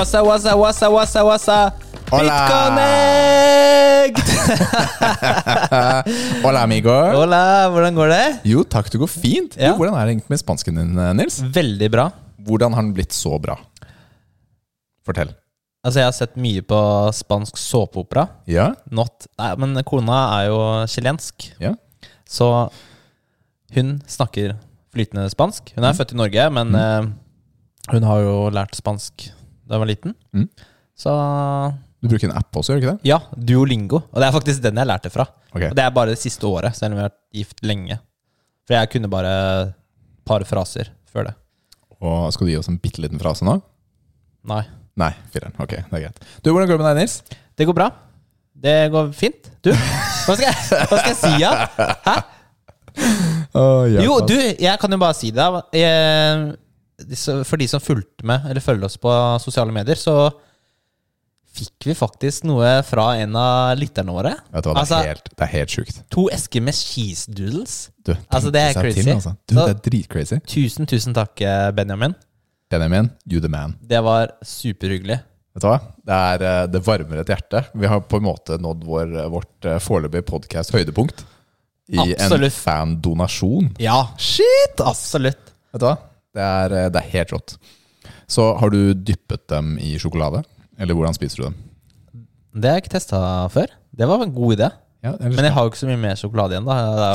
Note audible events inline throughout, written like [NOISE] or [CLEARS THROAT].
Wassa, wassa, wassa, wassa, wassa. Hola. [LAUGHS] Hola, amigo. Hola, hvordan går det? Jo, takk, det går fint. Ja. Jo, hvordan er det egentlig med spansken din, eh, Nils? Veldig bra. Hvordan har den blitt så bra? Fortell. Altså, jeg har sett mye på spansk såpeopera. Ja? Not Nei, men kona er jo chilensk, Ja? så hun snakker flytende spansk. Hun er født i Norge, men eh, hun har jo lært spansk da jeg var liten. Mm. Så Du bruker en app også, gjør du ikke det? ja, Duolingo. Og det er faktisk den jeg lærte fra. Okay. Og det er bare det siste året, selv om vi har vært gift lenge. For jeg kunne bare et par fraser før det. Og skal du gi oss en bitte liten frase nå? Nei. Nei, fireren. Ok, det er greit. Du, hvordan går det med deg, Nils? Det går bra. Det går fint. Du, hva skal jeg, hva skal jeg si, da? Hæ? Jo, du, jeg kan jo bare si det. Jeg, for de som fulgte med, eller følger oss på sosiale medier, så fikk vi faktisk noe fra en av lytterne våre. Vet du hva, det er Altså- helt, det er helt sjukt. To esker med cheese doodles. Du, Altså, det er crazy. crazy. altså. Du, Så- det er dritcrazy. Tusen, tusen takk, eh, Benjamin. Benjamin, you the man. Det var superhyggelig. Vet du hva? Det, er, eh, det varmer et hjerte. Vi har på en måte nådd vår, vårt eh, foreløpige podkast-høydepunkt. I Absolutt. en fandonasjon. Ja, Shit, absolutt. Vet du hva? Det er, eh, det er helt rått. Så har du dyppet dem i sjokolade? Eller hvordan spiser du dem? Det har jeg ikke testa før. Det var en god idé. Ja, Men jeg har jo ikke så mye mer sjokolade igjen, da.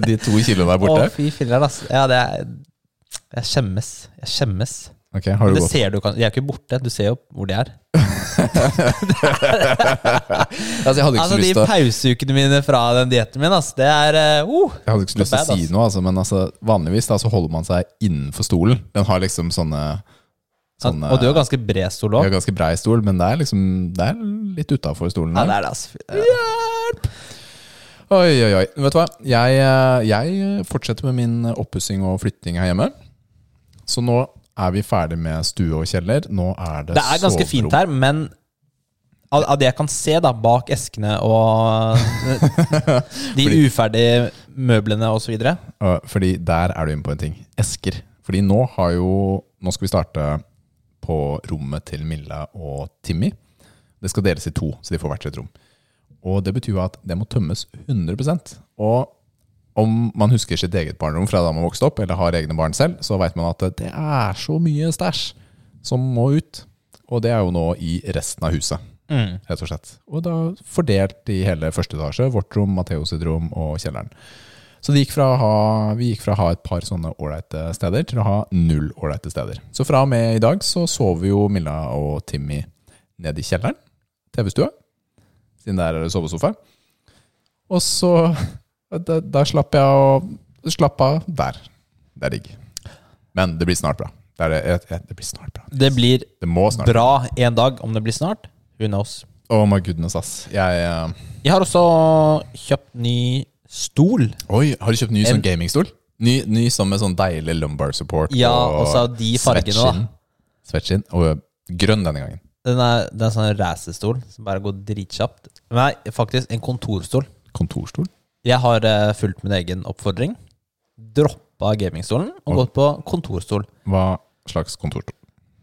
[LAUGHS] De to kiloene der Å, borte? fy filler'n, altså. Ja, det er Jeg skjemmes. Jeg skjemmes. Ok, har du Det gått ser du kanskje De er ikke borte. Du ser jo hvor de er. [LAUGHS] Altså, jeg hadde ikke Altså, så de lyst til å pauseukene mine fra den dietten min, altså, det er eh, uh, Jeg hadde ikke så lyst til å si noe, altså, men altså, vanligvis da, så holder man seg innenfor stolen. Den har liksom sånne, sånne Og du har ganske bred stol òg. ganske brei stol, men det er liksom Det er litt utafor stolen. Ja, det er det, altså. Oi, oi, oi. Vet du hva? Jeg, eh, jeg fortsetter med min oppussing og flytting her hjemme. Så nå er vi ferdig med stue og kjeller. Nå er det Det er ganske soverom. fint her, men av, av det jeg kan se da, bak eskene og [LAUGHS] de Fordi- uferdige møblene osv. Uh, Fordi der er du inne på en ting. Esker. Fordi nå har jo Nå skal vi starte på rommet til Milla og Timmy. Det skal deles i to, så de får hvert sitt rom. Og det betyr at det må tømmes 100% Og om man husker sitt eget barndom fra da man vokste opp, eller har egne barn selv, så vet man at det er så mye stæsj som må ut. Og det er jo nå i resten av huset, Mm. rett og slett. Og da fordelt i hele første etasje. Vårt rom, Matheos sitt rom og kjelleren. Så det gikk ha, vi gikk fra å ha et par sånne ålreite steder til å ha null ålreite steder. Så fra og med i dag så sover jo Milla og Timmy nede i kjelleren. TV-stua. Siden der er det sovesofa. Og så Da, da slapp jeg å slappe av der. Det er digg. Men det blir snart bra. Det, er det, blir snart bra. Det blir Det må snart bra en dag. Om det blir snart, who knows. Oh my goodness, ass. Jeg uh... Jeg har også kjøpt ny stol. Oi, har du kjøpt ny En- sånn gamingstol? Ny, ny sånn med sånn deilig lumbar support Ja, og så de fargene. Sweatskinn. Og grønn denne gangen. Den er, det er sånn racerstol som bare går dritkjapt. Nei, faktisk en kontorstol. Kontorstol? Jeg har eh, fulgt min egen oppfordring. Droppa gamingstolen og gått på kontorstol. Hva slags kontorstol?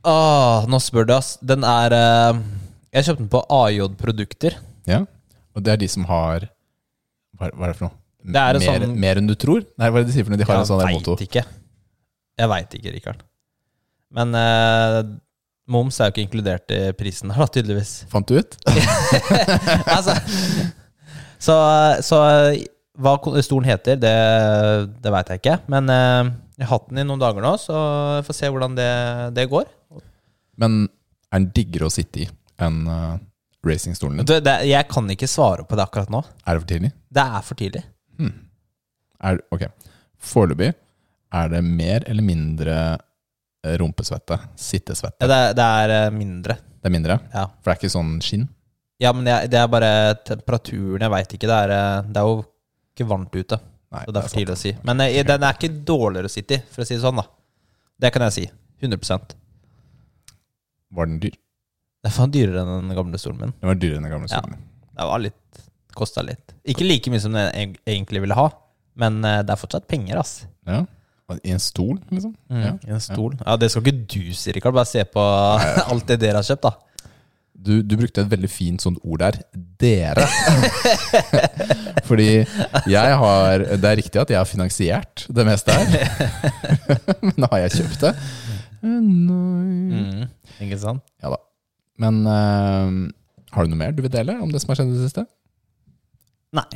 Åh, nå spør du, ass. Den er eh, Jeg kjøpte den på AJ Produkter. Ja. Og det er de som har Hva, hva er det for noe? Det er en mer, sånn- mer enn du tror? Nei, hva er det de sier for noe? De har en sånn der Jeg motto. veit ikke. Jeg veit ikke, Rikard. Men eh, moms er jo ikke inkludert i prisen her, da, tydeligvis. Fant du ut? [LAUGHS] altså, så, så hva stolen heter, det, det veit jeg ikke. Men eh, jeg har hatt den i noen dager nå, så vi får se hvordan det, det går. Men er den diggere å sitte i enn uh, racingstolen din? Det, det, jeg kan ikke svare på det akkurat nå. Er det for tidlig? Det er for tidlig. Er, ok. Foreløpig er det mer eller mindre eh, rumpesvette? Sittesvette? Det, det er eh, mindre. Det er mindre? Ja, For det er ikke sånn skinn? Ja men jeg, det er bare temperaturen. Jeg veit ikke. Det er, eh, det er jo ikke varmt ute. Nei, Så det er for tidlig å si. Men eh, den er ikke dårligere å sitte i, for å si det sånn. da Det kan jeg si. 100% Var den dyr? Det var dyrere enn den gamle stolen min. Den var dyrere enn den gamle Ja. stolen. Det var litt Kosta litt. Ikke like mye som den egentlig ville ha, men eh, det er fortsatt penger, ass. Ja. I en stol, liksom? Mm, Ja. I en stol. Ja, Det skal ikke du si, Rikard. Bare se på [LAUGHS] alt det dere har kjøpt, da. Du, du brukte et veldig fint sånt ord der. Dere. [LAUGHS] Fordi jeg har Det er riktig at jeg har finansiert det meste her. [LAUGHS] Men har jeg kjøpt det? Nei. Mm, ikke sant? Ja da. Men eh, har du noe mer du vil dele om det som har skjedd i det siste? Nei.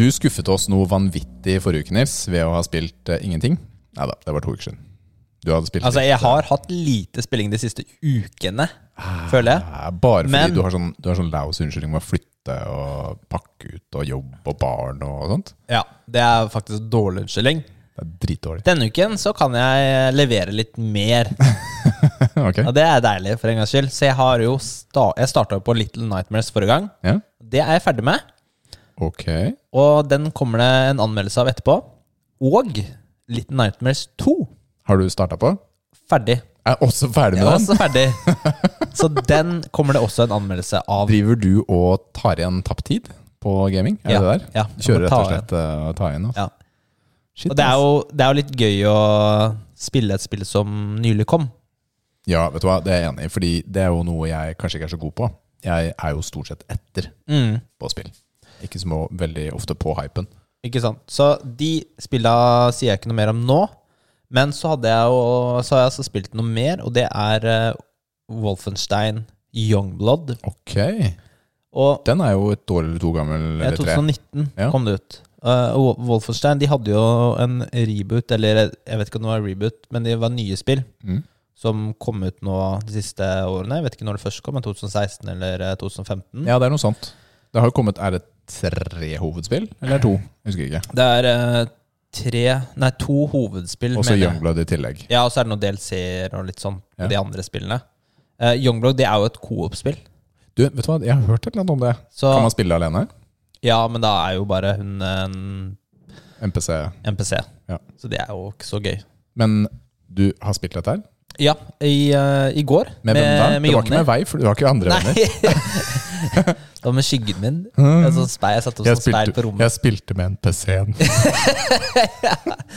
Du skuffet oss noe vanvittig forrige uke, Nils, ved å ha spilt eh, ingenting. Nei da, det var to uker siden. Du hadde spilt Altså, litt, jeg har hatt lite spilling de siste ukene, føler jeg. eh, Bare fordi Men- du har sånn, du har sånn laus unnskyldning med å flytte og pakke ut og jobb og barn og sånt. Ja, Det er faktisk dårlig unnskyldning. Det er dritdårlig. Denne uken så kan jeg levere litt mer. [LAUGHS] ok. Og det er deilig, for en gangs skyld. Så jeg har jo sta Jeg starta på Little Nightmares forrige gang. Ja. Det er jeg ferdig med. Ok. Og den kommer det en anmeldelse av etterpå. Og Little Nightmares 2. Har du starta på? Ferdig. Er også ferdig Jeg med den? også ferdig. [LAUGHS] Så den kommer det også en anmeldelse av. Driver du og tar igjen tapt tid på gaming? Er Ja, det der? ja, Kjører rett og slett og tar igjen? Altså. Ja. Shit, Og det er, jo, det er jo litt gøy å spille et spill som nylig kom. Ja, vet du hva, det er jeg enig i, fordi det er jo noe jeg kanskje ikke er så god på. Jeg er jo stort sett etter Mm. på spill. Ikke så veldig ofte på hypen. Ikke sant? Så de spilla sier jeg ikke noe mer om nå. Men så hadde jeg jo Så har jeg altså spilt noe mer, og det er uh, Wolfenstein Youngblood. Ok. Og Den er jo et år eller to gammel, eller tre. 2019 Ja. kom det ut. Uh, Wolfenstein de hadde jo en reboot, eller jeg vet ikke om det var reboot, men det var nye spill Mm. som kom ut nå de siste årene. Jeg vet ikke når det først kom, men 2016 eller eh, 2015. Ja, det er noe sånt. Det har jo kommet Er det tre hovedspill, eller to? Jeg husker ikke. Det er eh, tre Nei, to hovedspill. Og så mener jeg. Youngblood i tillegg. Ja, og så er det noen DLC-er og litt sånn på Ja. de andre spillene. Uh, Youngblood det er jo et coop-spill. Du, vet du hva, jeg har hørt et eller annet om det. Så Kan man spille alene? ja, men da er jo bare hun en MPC. NPC. Ja. Så det er jo ikke så gøy. Men du har spilt dette her? Ja, i, eh, i går. Med, hvem da? det var ikke Jonny. med vei, for du har ikke andre Nei. [LAUGHS] det var med skyggen min. Mm. Jeg, speil, jeg satt opp Jeg sånn spilte, på rommet. jeg spilte med en PC-en. [LAUGHS]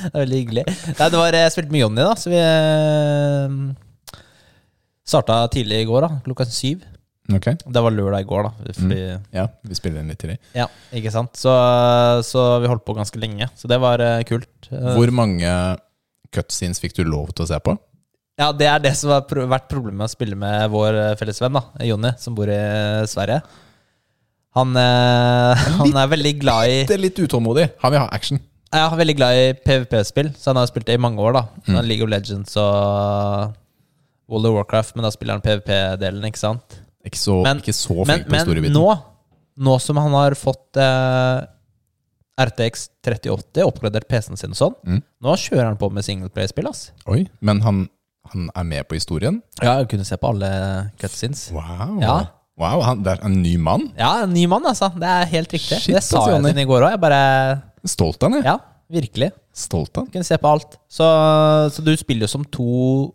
Det var veldig hyggelig. Nei, det var, jeg spilte med Jonny, da, så vi eh, starta tidlig i går, da, klokka syv. Okay. Det var lørdag i går, da. Fordi ja, vi spiller inn litt tidlig. Ja, ikke sant? Så, så vi holdt på ganske lenge. Så det var eh, kult. Eh, Hvor mange cutscenes fikk du lov til å se på? Ja, Det er det som har vært problemet med å spille med vår eh, felles venn, da, Jonny, som bor i Sverige. Han, eh, han er veldig glad i er litt utålmodig. Han vil ha action. Jeg er veldig glad i PVP-spill, så han har spilt det i mange år. da Mm. League of Legends og World of Warcraft, men da spiller han PVP-delen, ikke sant? Ikke så, Men- ikke så Men, på men biten. nå, nå som han har fått eh, RTX 3080, oppgradert PC-en sin og sånn, Mm. nå kjører han på med singleplay-spill. ass Oi, men han, han er med på historien? Ja, jeg kunne se på alle cutscenes. Wow. Ja. Wow han, det er en ny mann? Ja, en ny mann, altså. Det er helt riktig. Shit, det sa jeg til ham i går òg. Bare Stolt av ham, jeg. Ja, virkelig. Stolt av. Kunne se på alt. Så, så du spiller jo som to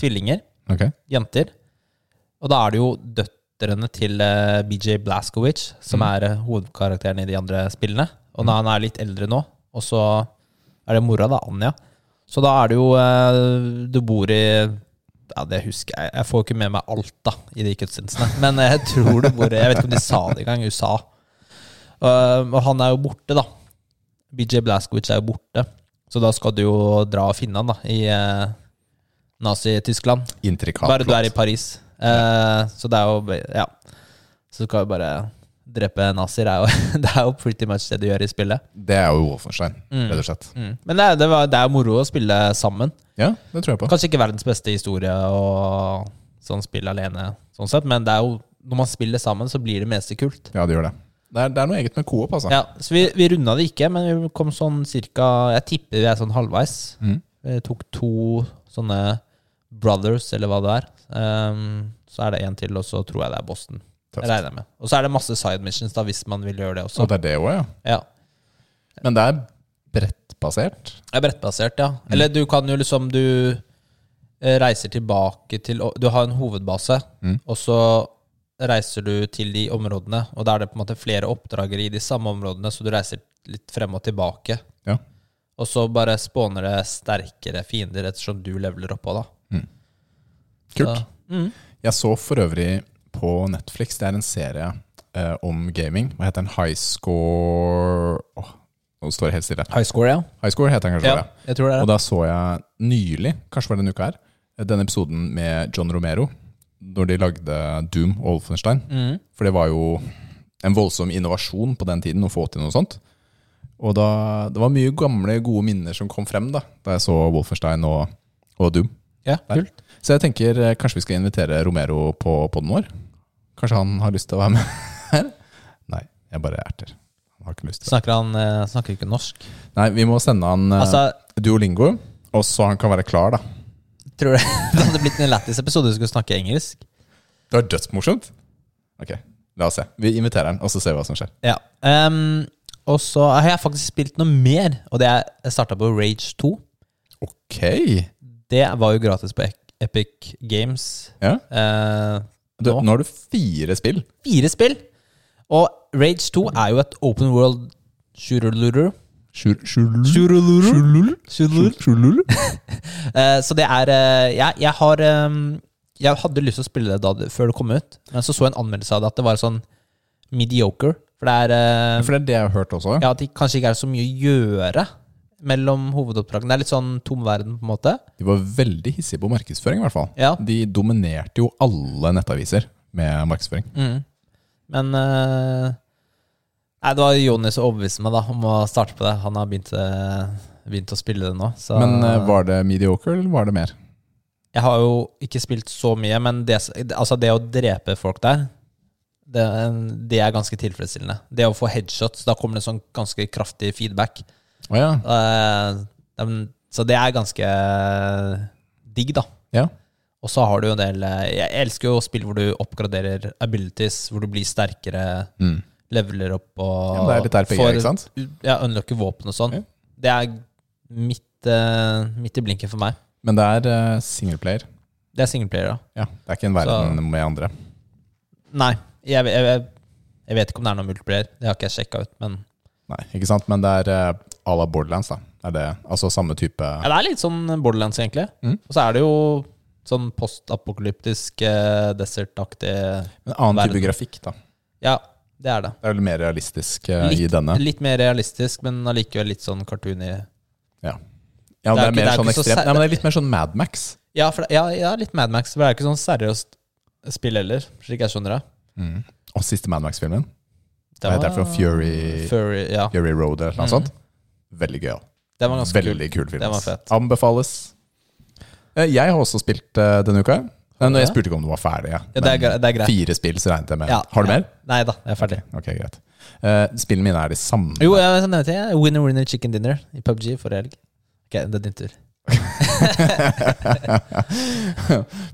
tvillinger. Ok. jenter. Og da er det jo døtrene til uh, BJ Blaskowicz som Mm. er uh, hovedkarakteren i de andre spillene. Og da han er litt eldre nå, og så er det mora, da, Anja. Så da er det jo uh, Du bor i Ja, det husker jeg. Jeg får ikke med meg alt da i de cutscenesene. Men jeg tror det bor Jeg vet ikke om de sa det engang. USA. Og, han er jo borte, da. BJ Blaskowicz er jo borte. Så da skal du jo dra og finne han da i eh, Nazi-Tyskland. Bare du er i. Paris. Eh, så det er jo Ja. Så skal vi bare drepe nazier. Er jo, [LAUGHS] det er jo pretty much det du gjør i spillet. Det er jo Wolfenstein, Mm. rett og slett. Men det det, var, det er moro å spille sammen. Ja, det tror jeg på. Kanskje ikke verdens beste historie og sånn spill alene, sånn sett, men det er jo når man spiller sammen, så blir det meste kult. Ja, det gjør det. Det er, det er noe eget med coop, altså. Ja, Så vi, vi runda det ikke, men vi kom sånn cirka Jeg tipper vi er sånn halvveis. Mm. Vi tok to sånne brothers, eller hva det er. Um, så er det en til, og så tror jeg det er Boston. Tøft. Jeg med. Og så er det masse side missions da, hvis man vil gjøre det også. Og det er det òg, ja. Ja. Men det er brettbasert? Det er brettbasert, ja. Eller du kan jo liksom Du eh, reiser tilbake til Du har en hovedbase, og så reiser du til de områdene, og da er det på en måte flere oppdragere i de samme områdene, så du reiser litt frem og tilbake. Ja. Og så bare spåner det sterkere fiender ettersom du leveler oppå, da. Kult. Så, mm. Jeg så for øvrig på Netflix, det er en serie eh, om gaming. Hva heter den? High Score Åh, Nå står det helt stille. High score, ja. High Score heter den kanskje. ja. Jeg tror det er Og da så jeg nylig, kanskje var det denne uka her, denne episoden med John Romero. Når de lagde Doom og Wolfenstein. Mm. For det var jo en voldsom innovasjon på den tiden å få til noe sånt. Og da, det var mye gamle, gode minner som kom frem da Da jeg så Wolfenstein og, og Doom. Ja, kult. Så jeg tenker eh, kanskje vi skal invitere Romero på podden vår. Kanskje han har lyst til å være med [LAUGHS] her? Nei, jeg bare erter. Han har ikke lyst til det. Snakker han eh, snakker ikke norsk? Nei, vi må sende han eh, Altså, Duolingo, og så han kan være klar, da. tror du [LAUGHS] det hadde blitt en lættis episode hvis du skulle snakke engelsk? Det var dødsmorsomt. Ok, la oss se. Vi inviterer han, og så ser vi hva som skjer. Ja. Ehm, og så har jeg faktisk spilt noe mer, og det er Jeg starta på Rage 2. Ok. Det var jo gratis på Ec- Epic Games. Ja. Eh, Du, nå. nå har du fire spill. Fire spill! Og Rage 2 er jo et open world. Shuruluru. shurul- Shooter-looter. shurul- shurul- Eh, så det er eh, jeg, jeg har ehm, Jeg hadde lyst til å spille det da før det kom ut, men så så jeg en anmeldelse av det at det var sånn mediocre. For det er eh, For det er det jeg har hørt også. Ja, at det kanskje ikke er så mye å gjøre mellom hovedoppdragene. Det er litt sånn tom verden, på en måte. De var veldig hissige på markedsføring, i hvert fall. Ja. De dominerte jo alle nettaviser med markedsføring. Mm. Men uh, Nei, det var Jonny som overbeviste meg da om å starte på det. Han har begynt, eh, begynt å spille det nå. Så Men uh, var det mediocre, eller var det mer? Jeg har jo ikke spilt så mye, men det, altså det å drepe folk der, det, det er ganske tilfredsstillende. Det å få headshots, da kommer det sånn ganske kraftig feedback. Å ja. uh, de, så det er ganske digg, da. ja. Og så har du jo en del eh, Jeg elsker jo spill hvor du oppgraderer abilities, hvor du blir sterkere, Mm. leveler opp og ja det er litt RPG, får- ikke sant? Ja, unlocker våpen og sånn. Ja. Det er midt, uh, midt i blinken for meg. Men det er uh, singleplayer. Det er singleplayer, ja. Ja, det er ikke en verden med andre. Nei, jeg, jeg, jeg, jeg vet ikke om det er noen multiplayer. Det har ikke jeg sjekka ut. Men Nei, ikke sant? Men det er uh, à la Borderlands, da. Er det altså samme type ja, det er litt sånn Borderlands, egentlig. Mm. Og så er det jo sånn postapokalyptisk, eh, desert-aktig En annen verden. type grafikk, da. Ja, det er det. Det er vel mer realistisk eh, i denne. litt mer realistisk, men allikevel litt sånn cartoony. Ja, Det det er er, ikke- det er sånn så Nei, men det er litt mer sånn Mad Max. Ja, for, ja, ja, litt Mad Max. For det er ikke sånn seriøst spill heller, slik jeg skjønner det. Mm. Og siste Mad Max-filmen. Det var, det for noe? Fury- Fury ja. Fury Road eller noe Mm. sånt. Veldig var ganske kul. Veldig kul film. Var. Anbefales. Eh, Jeg har også spilt eh, denne uka. Har jeg spurte ikke om du var ferdig. Ja. Ja, det er det er greit. Fire spill, så regnet jeg med. Ja, har du ja. mer? Nei da, jeg er ferdig. Ok, greit. uh, spillene mine er de samme. Jo, jeg nevnte det. Winner Winner Chicken Dinner i PubG forrige helg. Ok, det er din tur. [LAUGHS]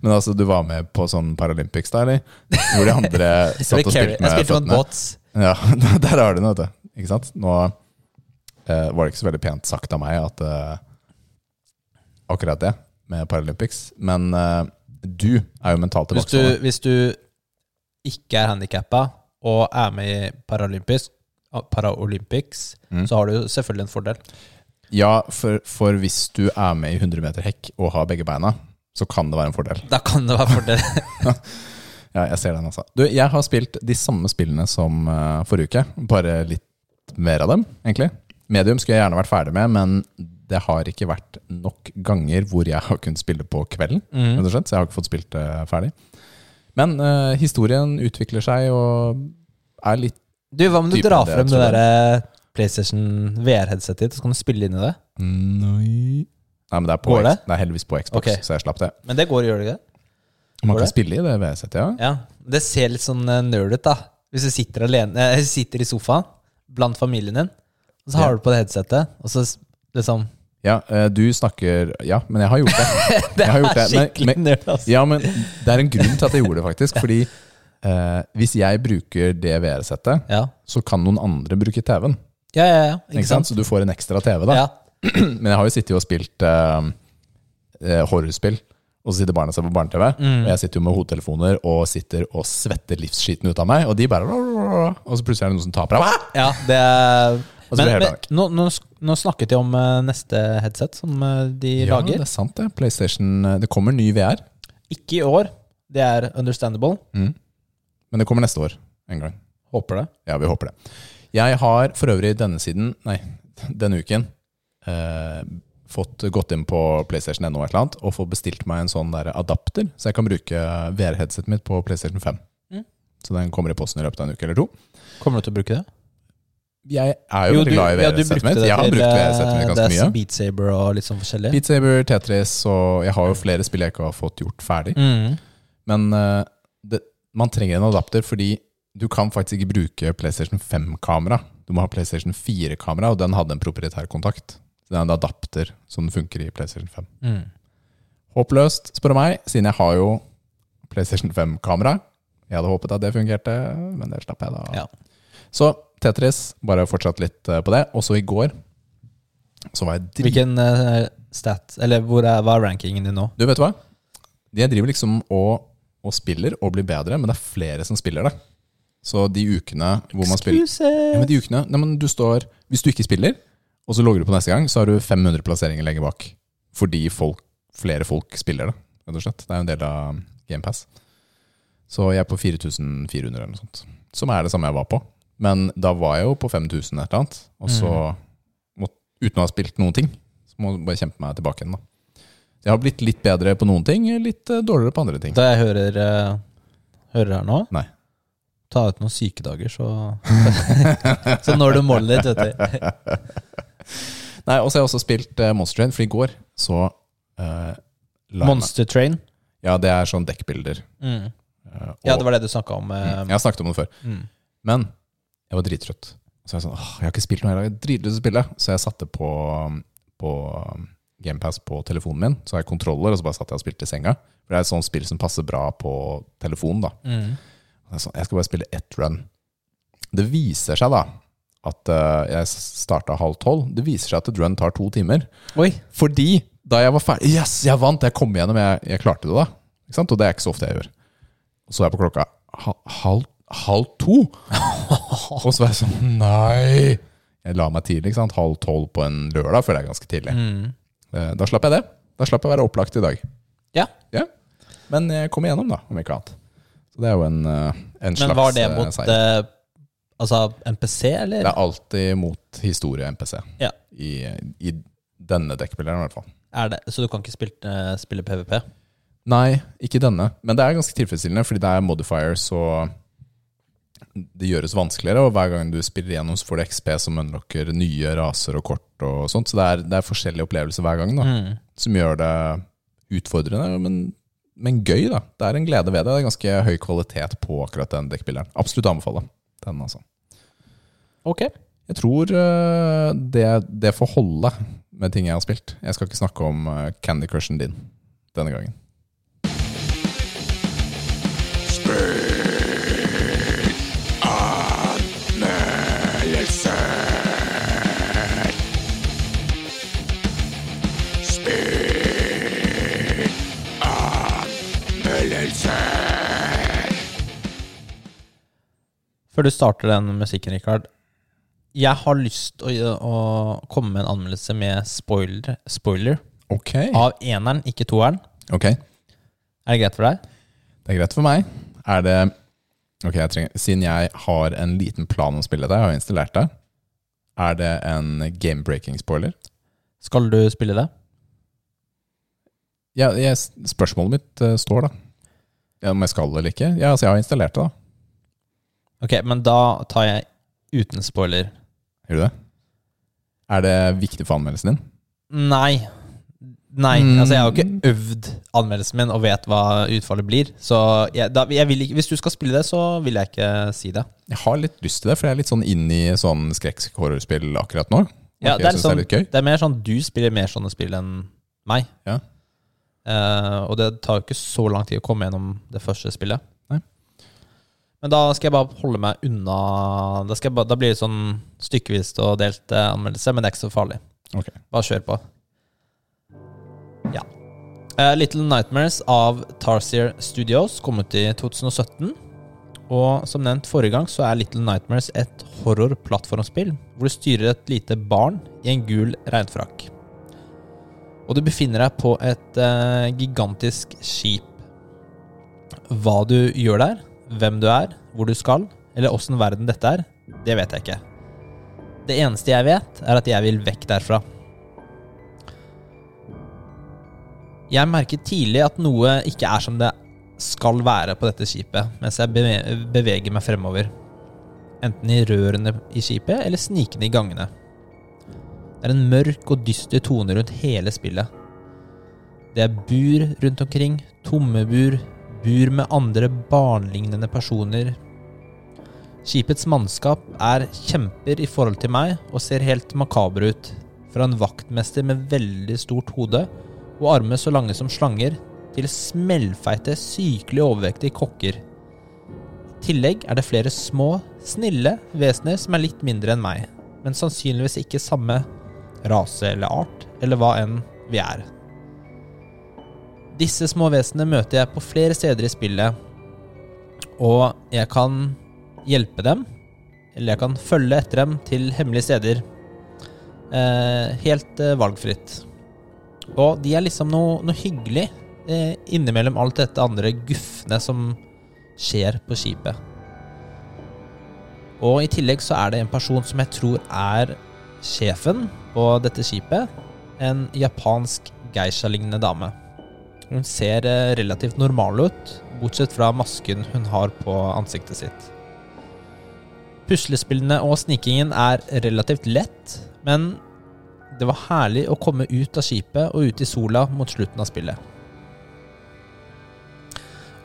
Men altså, du var med på sånn Paralympics da, eller? Hvor de andre [LAUGHS] Jeg satt og spilte jeg med spilte mot føttene? bots. Ja, [LAUGHS] der har du noe, vet du. Ikke sant? Nå eh, var det ikke så veldig pent sagt av meg at eh, akkurat det med Paralympics. Men eh, du er jo mentalt Hvis du, hvis du ikke er handikappa og er med i Paralympics, Paralympics Mm. så har du selvfølgelig en fordel. Ja, for, for hvis du er med i 100 meter hekk og har begge beina, så kan det være en fordel. Da kan det være en fordel. [LAUGHS] [LAUGHS] Ja, jeg ser den altså. Du, jeg har spilt de samme spillene som uh, forrige uke, bare litt mer av dem, egentlig. Medium skulle jeg gjerne vært ferdig med, men det har ikke vært nok ganger hvor jeg har kunnet spille på kvelden, Mm. så jeg har ikke fått spilt det ferdig. Men uh, historien utvikler seg og er litt Du, Hva om du drar frem det det derre PlayStation VR-headsetet ditt, så kan du spille inn i det? Nei Nei, men det er, på det? Det er heldigvis på Xbox, okay. så jeg slapp det. Men det går, gjør det ikke det? Man kan det? spille i det VS-settet, ja. Ja. Det ser litt sånn eh, nerd ut, da. Hvis du sitter alene eh, [LAUGHS] sitter i sofaen blant familien din, og så har Ja. du på det headsetet, og så liksom Ja, eh, du snakker Ja, men jeg har gjort det. [LAUGHS] Det er gjort det, skikkelig men- nerd, altså. Ja, men det er en grunn til at jeg gjorde det, faktisk. Fordi eh, hvis jeg bruker det VR-settet, Ja. så kan noen andre bruke TV-en. Ja, ja, ja. Ikke sant? Så du får en ekstra TV, da. Ja. [CLEARS THROAT] Men jeg har jo sittet og spilt eh, eh, horrorspill, og så sitter barna seg på barne-TV. Mm. Og jeg sitter jo med hodetelefoner og sitter og svetter livsskiten ut av meg, og de bare Og så plutselig er det noen som taper av ja det er Men, men nå, nå, nå snakket de om eh, neste headset som eh, de Ja, lager. det er sant, det. PlayStation eh, Det kommer ny VR, Ikke i år. Det er understandable. mm. men det kommer neste år en gang. Håper det. Ja, vi håper det. Jeg har for øvrig denne siden, nei, [LAUGHS] denne uken, eh, fått gått inn på PlayStation annet, og fått bestilt meg en sånn der adapter, så jeg kan bruke VR-headsetet mitt på PlayStation 5. Mm. Så den kommer i posten i løpet av en uke eller to. Kommer du til å bruke det? Jeg er jo, veldig glad i VR-headsetet ja, mitt. Jeg har til, brukt eh, VR-headsetet mitt ganske mye. Beat Saber og litt sånn forskjellig. Beat Saber, Tetris, og jeg har jo flere spill jeg ikke har fått gjort ferdig. Mm. Men eh, det, man trenger en adapter fordi du kan faktisk ikke bruke PlayStation 5-kamera. Du må ha PlayStation 4-kamera, og den hadde en proprietær kontakt. Så det er en adapter som funker i PlayStation 5. Mm. Håpløst, spør du meg, siden jeg har jo PlayStation 5-kamera. Jeg hadde håpet at det fungerte, men det slapp jeg da. Ja. Så Tetris, bare fortsatt litt eh, på det. Også i går så var jeg drit... Hvilken eh, stat Eller er, hva er rankingen din nå? Du, vet du hva? Jeg driver liksom og, og spiller og blir bedre, men det er flere som spiller det. Så de ukene hvor man spiller ja, men de ukene, nei, men du står, Hvis du ikke spiller, og så logger du på neste gang, så har du 500 plasseringer lenger bak. Fordi folk, flere folk spiller det, rett og slett. Det er jo en del av GamePass. Så jeg er på 4400 eller noe sånt. Som er det samme jeg var på. Men da var jeg jo på 5000 et eller annet. Og så, må, uten å ha spilt noen ting, så må jeg bare kjempe meg tilbake igjen. da. Jeg har blitt litt bedre på noen ting, litt eh, dårligere på andre ting. Da jeg hører, eh, hører her nå Nei. Ta ut noen sykedager, så [LAUGHS] Så når du målet ditt, vet du. [LAUGHS] Nei, Og så har jeg også spilt uh, Monster Train, for i går så uh, Monster meg- Train. Ja, det er sånn dekkbilder. Mm. Uh, Ja, det var det du snakka om. Mm, Jeg har snakket om det før. mm. Men jeg var drittrøtt. Så jeg, sånn, åh, jeg har ikke spilt noe i dag, jeg er dritlyst til å spille. Så jeg satte på, på GamePass på telefonen min. Så har jeg kontroller, og så bare satt jeg og spilte i senga. For det er et sånt spill som passer bra på telefonen. da. Mm. Jeg, sånn, jeg skal bare spille ett run. Det viser seg da at eh, jeg starta halv tolv. Det viser seg at et run tar to timer. Oi! Fordi da jeg var ferdig Yes, jeg vant! Jeg kom igjennom, jeg, jeg klarte det da. Ikke sant? Og det er ikke så ofte jeg gjør. Så er jeg på klokka halv, halv to. [LAUGHS] Og så var jeg sånn Nei! Jeg la meg tidlig. ikke sant? Halv tolv på en lørdag føler jeg ganske tidlig. Mm. Eh, Da slapp jeg det. Da slapp jeg å være opplagt i dag. Ja. Ja. Men jeg kom igjennom, da, om ikke annet. Så det er jo en, eh, en slags Men var det mot seier. Altså MPC, eller? Det er alltid mot historie-MPC. Ja. I, I denne dekkspilleren, i hvert fall. Er det, så du kan ikke spille, eh, spille PVP? Nei, ikke denne. Men det er ganske tilfredsstillende, fordi det er modifiers, og det gjøres vanskeligere. Og hver gang du spiller gjennom, så får du XP som unlocker nye raser og kort. og sånt, Så det er, det er forskjellige opplevelser hver gang, da, Mm. som gjør det utfordrende, men, men gøy. da. Det er en glede ved det. Det er ganske høy kvalitet på akkurat den dekkspilleren. Absolutt anbefale den. altså. Ok. Jeg tror eh, det, det får holde med ting jeg har spilt. Jeg skal ikke snakke om eh, Candy Crushen din denne gangen. Før du starter den musikken, Rikard. Jeg har lyst å, å komme med en anmeldelse med spoiler, spoiler okay. av eneren, ikke toeren. Okay. Er det greit for deg? Det er greit for meg. Er det Ok, jeg trenger, Siden jeg har en liten plan om å spille det, jeg har installert det, er det en game-breaking-spoiler? Skal du spille det? Ja, jeg, spørsmålet mitt uh, står, da. Ja, om jeg skal eller ikke? Ja, altså, jeg har installert det, da. Ok, men da tar jeg uten spoiler. Gjør du det? Er det viktig for anmeldelsen din? Nei. Nei, Mm. altså jeg har jo ikke øvd anmeldelsen min og vet hva utfallet blir. Så jeg, da, jeg ikke, hvis du skal spille det, så vil jeg ikke si det. Jeg har litt lyst til det, for jeg er litt sånn inn i sånn skrekk-horrorspill akkurat nå. Ja, det, er sånn, det er det er mer sånn du spiller mer sånne spill enn meg. Ja. Uh, og det tar jo ikke så lang tid å komme gjennom det første spillet. Men da skal jeg bare holde meg unna Da, bare, da blir det sånn stykkevis og delt eh, anmeldelse, men det er ikke så farlig. Okay. Bare kjør på. Ja. Uh, Little Nightmares av Tarsier Studios kom ut i 2017. Og som nevnt forrige gang, så er Little Nightmares et horror-plattformspill hvor du styrer et lite barn i en gul regnfrakk. Og du befinner deg på et uh, gigantisk skip. Hva du gjør der, hvem du er, hvor du skal, eller åssen verden dette er, det vet jeg ikke. Det eneste jeg vet, er at jeg vil vekk derfra. Jeg merket tidlig at noe ikke er som det skal være på dette skipet, mens jeg beveger meg fremover. Enten i rørene i skipet, eller snikende i gangene. Det er en mørk og dyster tone rundt hele spillet. Det er bur rundt omkring, tomme bur, bur med andre barnlignende personer. Skipets mannskap er kjemper i forhold til meg og ser helt makabre ut. Fra en vaktmester med veldig stort hode og armer så lange som slanger, til smellfeite, sykelig overvektige kokker. I tillegg er det flere små, snille vesener som er litt mindre enn meg, men sannsynligvis ikke samme rase eller art, eller hva enn vi er. Disse små vesenene møter jeg på flere steder i spillet, og jeg kan hjelpe dem, eller jeg kan følge etter dem til hemmelige steder. Eh, helt eh, valgfritt. Og de er liksom noe, noe hyggelig eh, innimellom alt dette andre gufne som skjer på skipet. Og i tillegg så er det en person som jeg tror er sjefen på dette skipet. En japansk geisha-lignende dame. Hun ser eh, relativt normal ut, bortsett fra masken hun har på ansiktet sitt. Puslespillene og snikingen er relativt lett, men det var herlig å komme ut av skipet og ut i sola mot slutten av spillet.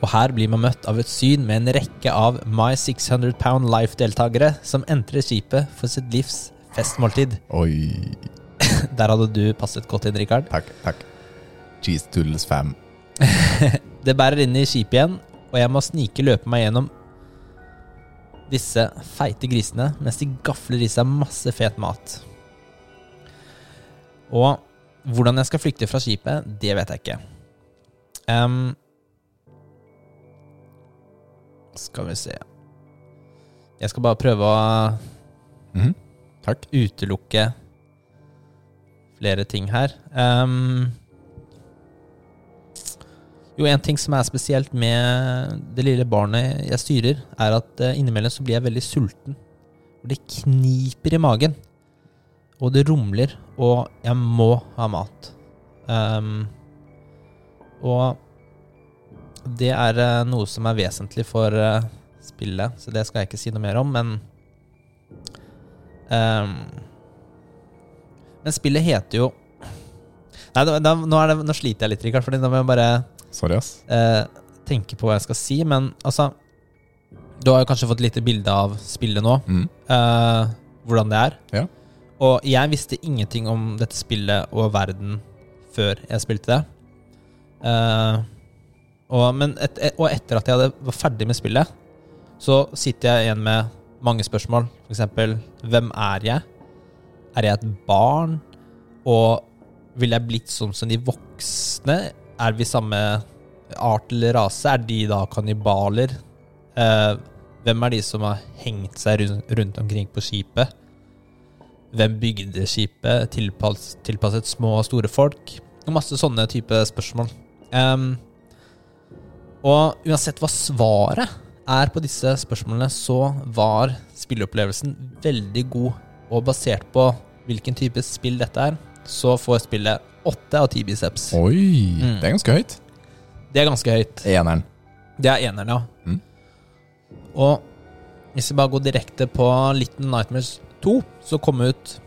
Og her blir man møtt av et syn med en rekke av My 600 Pound Life-deltakere som entrer skipet for sitt livs festmåltid. Oi. [LAUGHS] Der hadde du passet godt inn, Rikard. Takk, takk. Cheese Toodles fam. [LAUGHS] Det bærer inn i skipet igjen, og jeg må snike løpe meg gjennom disse feite grisene mens de gafler i seg masse fet mat. Og hvordan jeg skal flykte fra skipet, det vet jeg ikke. Um, skal vi se Jeg skal bare prøve å mm, utelukke flere ting her. Ehm, jo, en ting som er spesielt med det lille barnet jeg styrer, er at eh, innimellom så blir jeg veldig sulten. Det kniper i magen. Og det rumler, og jeg må ha mat. Um, og det er eh, noe som er vesentlig for eh, spillet, så det skal jeg ikke si noe mer om, men um, Men spillet heter jo Nei, da, da, nå, det, nå sliter jeg litt, Rikard, Fordi nå må jeg bare Sorry, ass. eh, tenke på hva jeg skal si. Men altså Du har jo kanskje fått lite bilde av spillet nå. Mm. eh, hvordan det er. Ja. Og jeg visste ingenting om dette spillet og verden før jeg spilte det. Eh, og, et, og etter at jeg hadde, var ferdig med spillet, så sitter jeg igjen med mange spørsmål. For eksempel, hvem er jeg? Er jeg et barn? Og ville jeg blitt sånn som de voksne? Er vi samme art eller rase? Er de da kannibaler? Eh, hvem er de som har hengt seg rundt, omkring på skipet? Hvem bygde skipet? Tilpass, tilpasset små og store folk? Og masse sånne type spørsmål. Ehm, og uansett hva svaret er på disse spørsmålene, så var spilleopplevelsen veldig god. Og basert på hvilken type spill dette er, så får spillet åtte av ti biceps. Oi, Mm. det er ganske høyt. Det er ganske høyt. Eneren. Det er eneren, ja. Mm. Og hvis vi bare går direkte på Little Nightmares 2, som kom ut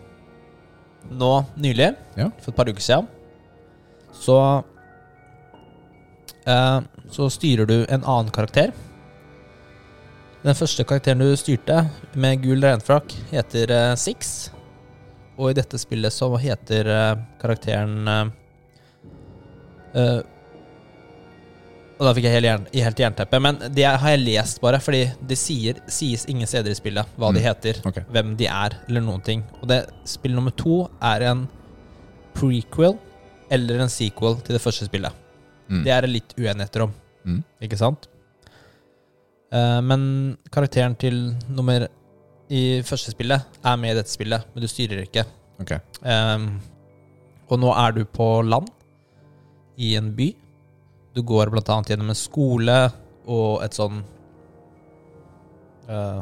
nå nylig, Ja. for et par uker siden, så eh, Så styrer du en annen karakter. Den første karakteren du styrte, med gul regnfrakk, heter eh, Six. Og i dette spillet så heter eh, karakteren eh, Og da fikk jeg helt, jern, helt jernteppe. Men det har jeg lest, bare, fordi det sier, sies ingen steder i spillet hva de Mm. heter, okay. hvem de er, eller noen ting. Og det spill nummer to er en prequel eller en sequel til det første spillet. Mm. Det er det litt uenigheter om, Mm. ikke sant? Uh, men karakteren til nummer i første spillet er med i dette spillet, men du styrer ikke. Ok. Um, og nå er du på land i en by. Du går blant annet gjennom en skole og et sånn uh,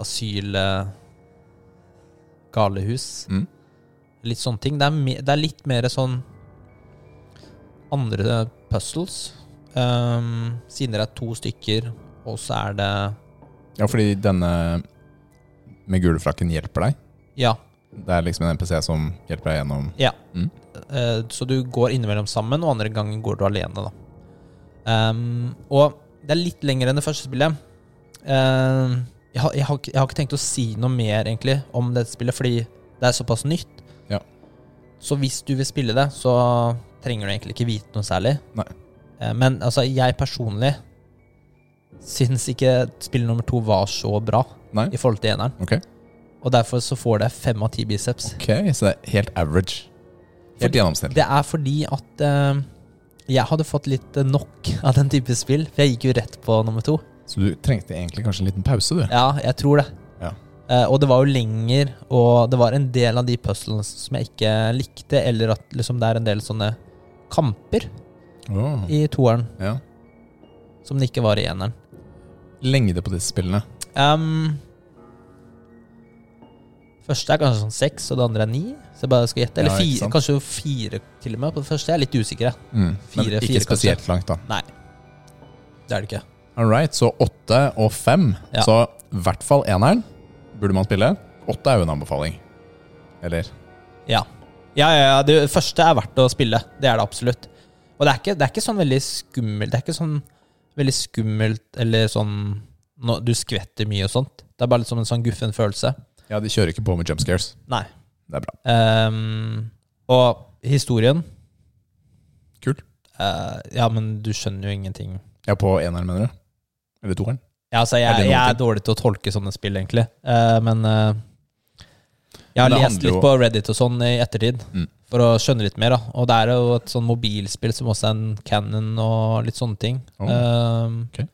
Asyl... eh, galehus. Mm. Litt sånne ting. Det er, me det er litt mer sånn andre puzzles. Um, siden dere er to stykker, og så er det Ja, fordi denne med gule frakken hjelper deg. Ja. Det er liksom en NPC som hjelper deg gjennom Ja. Mm. Eh, så du går innimellom sammen, og andre ganger går du alene, da. Um, og det er litt lenger enn det første spillet. Ehm, jeg, har, jeg, har, jeg har ikke tenkt å si noe mer, egentlig, om dette spillet, fordi det er såpass nytt. Ja. Så hvis du vil spille det, så trenger du egentlig ikke vite noe særlig. Nei. Eh, men altså, jeg personlig syns ikke spill nummer to var så bra Nei? i forhold til eneren. Okay. Og derfor så får det fem av ti biceps. Ok, så det er helt average. Helt gjennomsnittlig. Det er fordi at uh, jeg hadde fått litt eh, nok av den type spill. For jeg gikk jo rett på nummer to. Så du trengte egentlig kanskje en liten pause, du? Ja, jeg tror det. Ja. Uh, og det var jo lenger, og det var en del av de puzzlene som jeg ikke likte, eller at liksom det er en del sånne kamper oh. i toeren ja. som det ikke var i eneren. Lengde på disse spillene. Um, første er kanskje sånn seks, og det andre er ni. Så jeg bare skal gjette. Eller Ja, fire, kanskje fire til og med på det første. Jeg er litt usikker. Mm. Fire, Men ikke fire, spesielt langt, da. Nei, det er det ikke. All right, så åtte og fem. Ja. Så i hvert fall eneren burde man spille. Åtte er jo en anbefaling. Eller? Ja. Ja, ja, ja, det første er verdt å spille. Det er det absolutt. Og det er ikke, det er ikke sånn veldig skummelt. Det er ikke sånn veldig skummelt eller sånn no, Du skvetter mye og sånt. Det er bare litt som en sånn guffen følelse. Ja, de kjører ikke på med jump scares. Nei. Det er bra. Ehm, og historien Kult. eh, Ja, men du skjønner jo ingenting. Ja, på eneren, mener du? Eller toeren? Ja, altså, Er det jeg, noen jeg er dårlig til å tolke sånne spill, egentlig. Eh, men eh, jeg har lest litt på Reddit og sånn i ettertid Mm. for å skjønne litt mer. da Og det er jo et sånn mobilspill som også er en Cannon og litt sånne ting. Oh, Um, ok.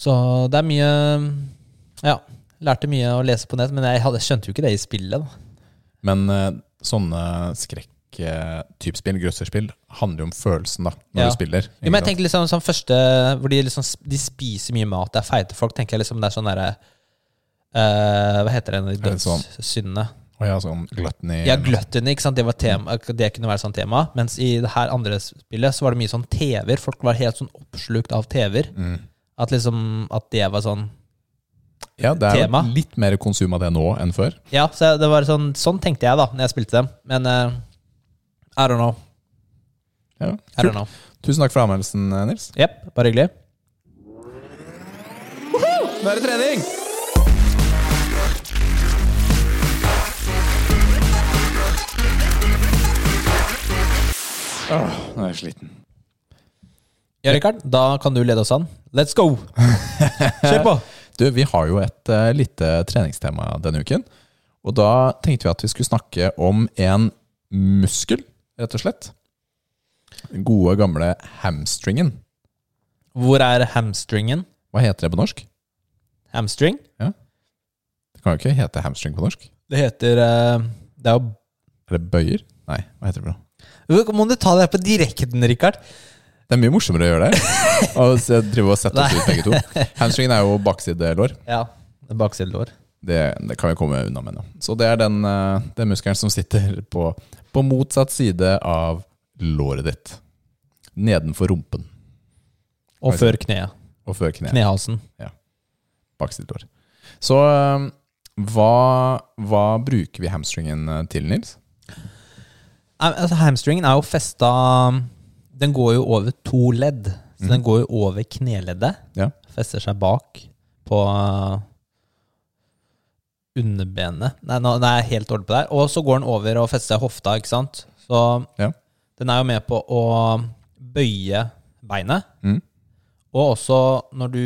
Så det er mye Ja. Lærte mye å lese på nett, men jeg hadde, skjønte jo ikke det i spillet. da Men eh, sånne skrekk-typespill, grøsserspill, handler jo om følelsen, da, når Ja. du spiller. Jo, men jeg tenker liksom sånn første Hvor de liksom De spiser mye mat, det er feite folk. Tenker jeg liksom det er sånn derre eh, Hva heter det? De sånn- dødssyndene. Å ja, sånn gluttony. Ja, gluttony, ikke sant. Det, var tema, det kunne være sånn tema. Mens i det her andre spillet så var det mye sånn TV-er. Folk var helt sånn oppslukt av TV-er. Mm. At liksom At det var sånn Ja, det er Tema. litt mer konsum av det nå enn før. Ja, så det var sånn Sånn tenkte jeg da når jeg spilte dem. Men uh, I don't know. Ja, I don't know. Tusen takk for anmeldelsen, eh, Nils. Jepp, bare hyggelig. Nå er det trening! Åh, nå er jeg sliten. Ja, Rikard, da kan du lede oss an. Let's go! Kjør på! [LAUGHS] Du, vi har jo et uh, lite treningstema denne uken. Og da tenkte vi at vi skulle snakke om en muskel, rett og slett. Den gode, gamle hamstringen. Hvor er hamstringen? Hva heter det på norsk? Hamstring? Ja. Det kan jo ikke hete hamstring på norsk. Det heter uh, Det er jo Er det bøyer? Nei, hva heter det for noe? Må du ta det her på direkten, Rikard? Det er mye morsommere å gjøre det. [LAUGHS] Og drive og sette oss ut begge to. Hamstringen er jo baksidelår. Ja. Baksidelår. Det, det kan vi komme unna med nå. Så det er den, eh, den muskelen som sitter på, på motsatt side av låret ditt. Nedenfor rumpen Og før kneet. og før kneet. Knehalsen. Baksidelår. Så eh, hva, hva bruker vi hamstringen eh, til, Nils? Altså, hamstringen er jo festa Den går jo over to ledd. Så mm. den går jo over kneleddet. Ja. Fester seg bak på uh, underbenet. Nei, nå, er jeg helt dårlig på det her. Og så går den over og fester seg hofta, ikke sant. Så Ja. den er jo med på å bøye beinet. Mm. Og også når du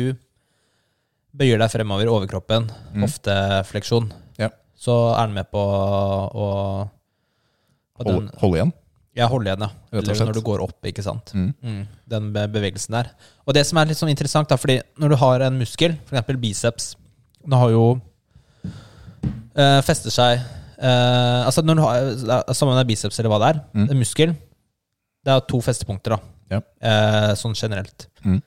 bøyer deg fremover i overkroppen, hoftefleksjon, Ja. så er den med på å Hold, hold igjen. Ja, hold igjen, ja. Eller når du går opp, ikke sant. Mm. Mm, den bevegelsen der. Og det som er litt sånn interessant, da, fordi når du har en muskel, f.eks. biceps Den har jo øh, Fester seg øh, Altså når du har Samme om det er biceps eller hva det er. Mm. En muskel Det er to festepunkter, da. Ja. Eh, sånn generelt. Mm.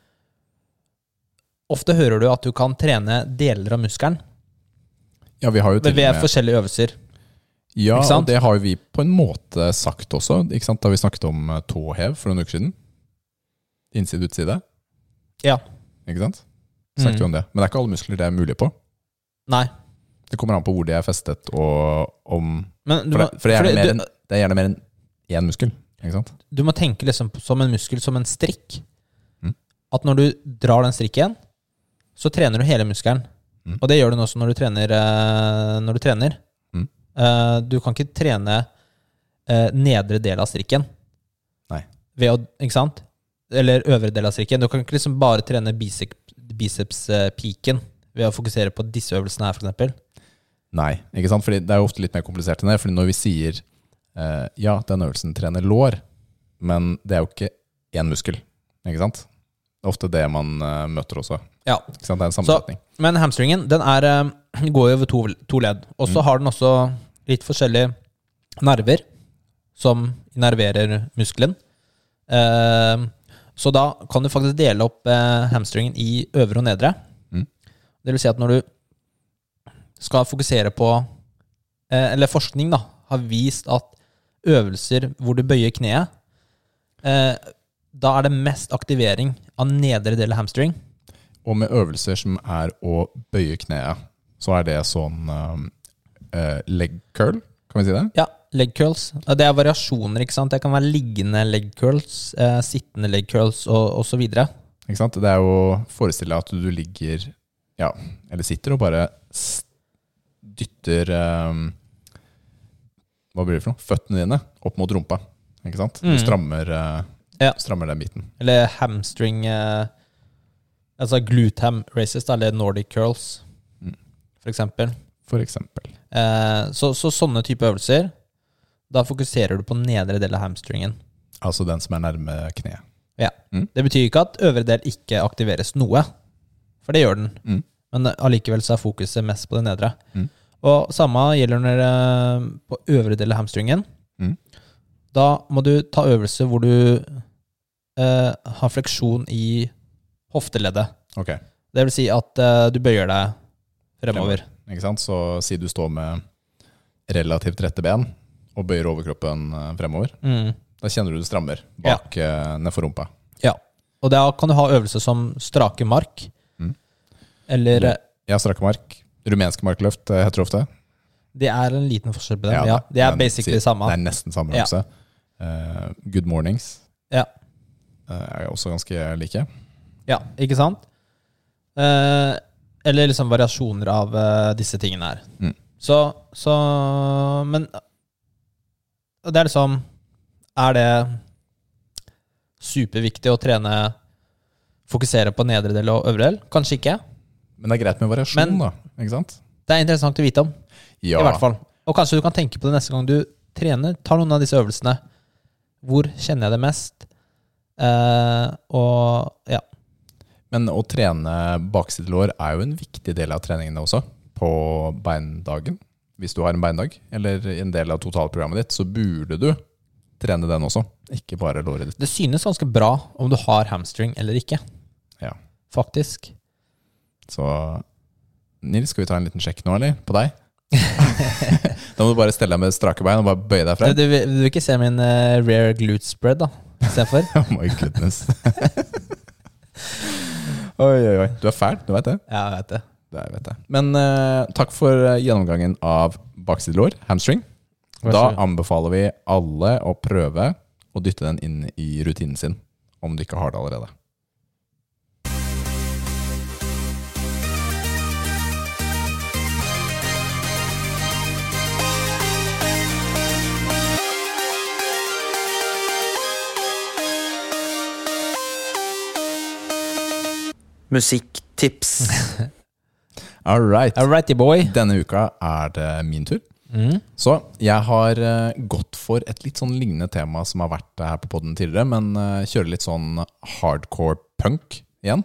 Ofte hører du at du kan trene deler av muskelen Ja, vi har jo til ved med forskjellige øvelser. Ja, og det har jo vi på en måte sagt også, da vi snakket om eh, tåhev for noen uker siden. Innside, utside. Ja. Ikke sant? Snakket Mm. vi om det. Men det er ikke alle muskler det er mulig på. Nei. Det kommer an på hvor de er festet, og om Men du, For det, for det, er, gjerne mer du, enn, det er gjerne mer enn én muskel. Du må tenke liksom som en muskel, som en strikk. Mm. At når du drar den strikken, så trener du hele muskelen. Mm. Og det gjør du også når du trener. eh, når du, trener. Eh, du kan ikke trene eh, nedre del av strikken. Nei. Ved å, ikke sant? Eller øvre del av strikken. Du kan ikke liksom bare trene bicep, biceps-piken ved å fokusere på disse øvelsene her, f.eks. Nei, ikke sant? Fordi det er jo ofte litt mer komplisert enn det. Fordi når vi sier eh, ja, den øvelsen trener lår, men det er jo ikke én muskel. Ikke sant? Det er ofte det man møter også. Ja. Ikke sant? Det er en sammensetning. Men hamstringen den er, går jo over to, to ledd. Og så Mm. har den også litt forskjellige nerver som nerverer muskelen. Eh, så da kan du faktisk dele opp eh, hamstringen i øvre og nedre. Mm. Det vil si at når du skal fokusere på eh, Eller forskning da har vist at øvelser hvor du bøyer kneet, eh, da er det mest aktivering av nedre del av hamstring. Og med øvelser som er å bøye kneet, så er det sånn eh, leg curl, kan vi si det? Ja, leg curls. Det er variasjoner, ikke sant. Det kan være liggende leg curls, uh, sittende leg curls og, osv. Ikke sant? Det er jo forestille at du ligger, ja, eller sitter og bare dytter um, Hva blir det for noe? Føttene dine opp mot rumpa. Ikke sant? Du Mm. strammer, uh, Ja. strammer den biten. Eller hamstring Altså Altså glutham races, eller nordic curls, Mm. for eksempel. For eksempel. Eh, så, så sånne type øvelser, da fokuserer du på nedre del av hamstringen. Altså den som er nærme kneet. Det betyr ikke at øvre del ikke aktiveres noe, for det gjør den. Mm. Men allikevel så er fokuset mest på det nedre. Mm. Og samme gjelder når, eh, på øvre del av hamstringen. Mm. Da må du ta øvelse hvor du eh, har fleksjon i hofteleddet. Okay. Det vil si at eh, du bøyer deg fremover. sant? Så si du står med relativt rette ben og bøyer overkroppen eh, fremover. Mm. Da kjenner du det strammer bak ja. nedfor rumpa. Ja. Og da kan du ha øvelser som strake mark. Mm. Eller eh, Ja, strake mark. Rumenske markløft eh, heter det ofte. Det er en liten forskjell på dem. Ja, det er men basically det samme. Det er nesten samme Ja. øvelse. Eh, good mornings Ja. uh, er også ganske like. Ja, ikke sant? Eh, eller liksom variasjoner av eh, disse tingene her. Mm. Så, så Men det er liksom Er det superviktig å trene Fokusere på nedre del og øvre del? Kanskje ikke. Men det er greit med variasjon, Men- da. Ikke sant? Det er interessant å vite om. Ja, I hvert fall. Og kanskje du kan tenke på det neste gang du trener. Ta noen av disse øvelsene. Hvor kjenner jeg det mest? Eh, og ja. Men å trene baksidelår er jo en viktig del av treningene også. På beindagen. Hvis du har en beindag, eller en del av totalprogrammet ditt, så burde du trene den også. Ikke bare låret ditt. Det synes ganske bra om du har hamstring eller ikke. Ja. Faktisk. Så Nils, skal vi ta en liten sjekk nå, eller? På deg? [LAUGHS] da må du bare stelle deg med strake bein og bare bøye deg Du, frem. du, vil- du vil ikke se min eh, rare glute spread, da? Istedenfor? [LAUGHS] Oh my goodness. [LAUGHS] oi, oi, oi. Du er fæl, du veit det? ja, jeg vet det. Det vet jeg. Men eh, takk for eh, gjennomgangen av baksidelår, hamstring. Vær så Da god. anbefaler vi alle å prøve å dytte den inn i rutinen sin, om du ikke har det allerede. Musikktips. [LAUGHS] All right. Alrighty, boy. Denne uka er det min tur. Mm. Så jeg har eh, gått for et litt sånn lignende tema som har vært her på podden tidligere, men eh, kjører litt sånn hardcore punk igjen.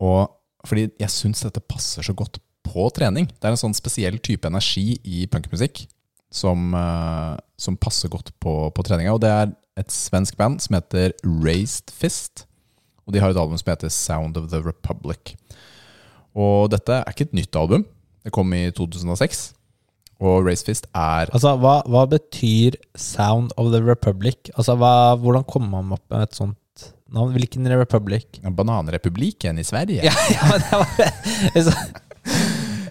Og fordi jeg syns dette passer så godt på trening. Det er en sånn spesiell type energi i punkmusikk som, eh, som passer godt på, på treninga. Og det er et svensk band som heter Raised Fist. Og de har et album som heter Sound of the Republic. Og dette er ikke et nytt album. Det kom i 2006. Og Race Fist er Altså, hva, hva betyr Sound of the Republic? Altså, hva, Hvordan kommer man opp med et sånt navn? Hvilken republic? Bananrepublikken i Sverige. Ja, [LAUGHS] ja det var altså,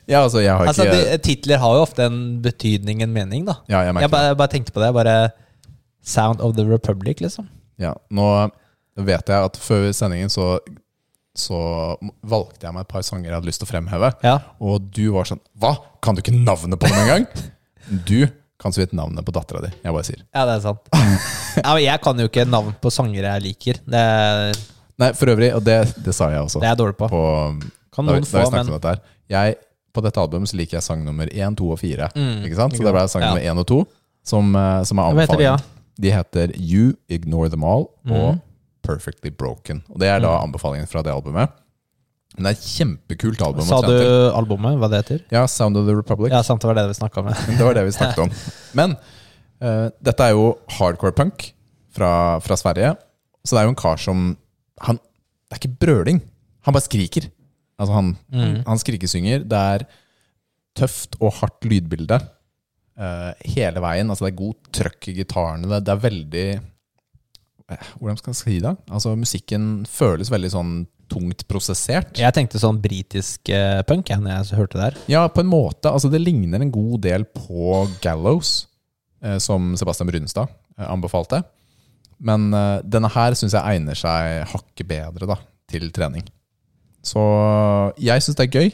Ja, altså, jeg har altså, ikke Titler har jo ofte en betydning, en mening, da. Ja, jeg Jeg bare, jeg bare tenkte på det. Bare Sound of the Republic, liksom. Ja, nå vet jeg at før sendingen så, så valgte jeg meg et par sanger jeg hadde lyst til å fremheve. Ja. Og du var sånn Hva? Kan du ikke navnet på dem engang? [LAUGHS] Du kan så vidt navnet på dattera di. Jeg bare sier. ja, det er sant. [LAUGHS] Ja, men jeg kan jo ikke navn på sanger jeg liker. Det, Nei, for øvrig, og det, det sa jeg også det er jeg dårlig på. på Kan da, noen da få, snakket men dette. Jeg, på dette albumet så liker jeg sang nummer én, to og fire. Mm, Ikke sant? Så det ble sang Ja. nummer én og to som, eh, som er anbefalingen. De heter You Ignore Them All og Mhm. Perfectly Broken. Og Det er da anbefalingen fra det albumet. Men det er et kjempekult album. Sa du albumet? Hva det heter? Ja, Sound of the Republic. Ja, sant, det var det vi snakka om. [LAUGHS] Det var det vi snakket om. Men uh, dette er jo hardcore punk fra, fra Sverige. Så det er jo en kar som han, Det er ikke brøling. Han bare skriker. Altså han, Mm. han skrikesynger. Det er tøft og hardt lydbilde uh, hele veien. Altså det er god trøkk i gitarene. Det, det er veldig Hvordan skal jeg si det? Altså Musikken føles veldig sånn tungt prosessert. Jeg tenkte sånn britisk eh, punk jeg, når jeg hørte det her. Ja, på en måte. Altså, det ligner en god del på Gallows, eh, som Sebastian Brunstad eh, anbefalte. Men eh, denne her syns jeg egner seg hakket bedre da, til trening. Så jeg syns det er gøy.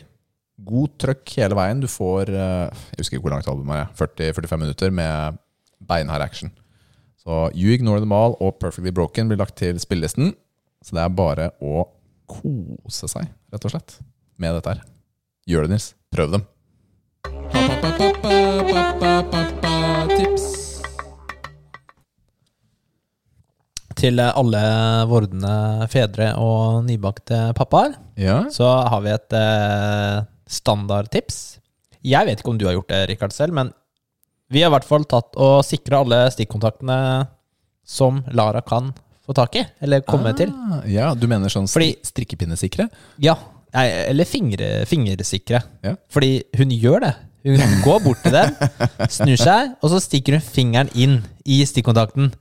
God trøkk hele veien. Du får eh, Jeg husker ikke hvor langt albumet er. 40-45 minutter med beinhard action. Så You Ignore Them All og Perfectly Broken blir lagt til spillelisten. Så det er bare å kose seg, rett og slett, med dette her. Gjør det, Nils. Prøv dem. Tips. Til alle vordende fedre og nybakte pappaer Ja. så har vi et eh, standardtips. Jeg vet ikke om du har gjort det, Rikard, selv, men vi har i hvert fall tatt og sikra alle stikkontaktene som Lara kan få tak i, eller komme til. Ah, Ja, du mener sånn Fordi- strikkepinnesikre? Ja, nei, eller fingre, fingersikre. Ja. Fordi hun gjør det. Hun går bort til dem, snur seg, og så stikker hun fingeren inn i stikkontakten.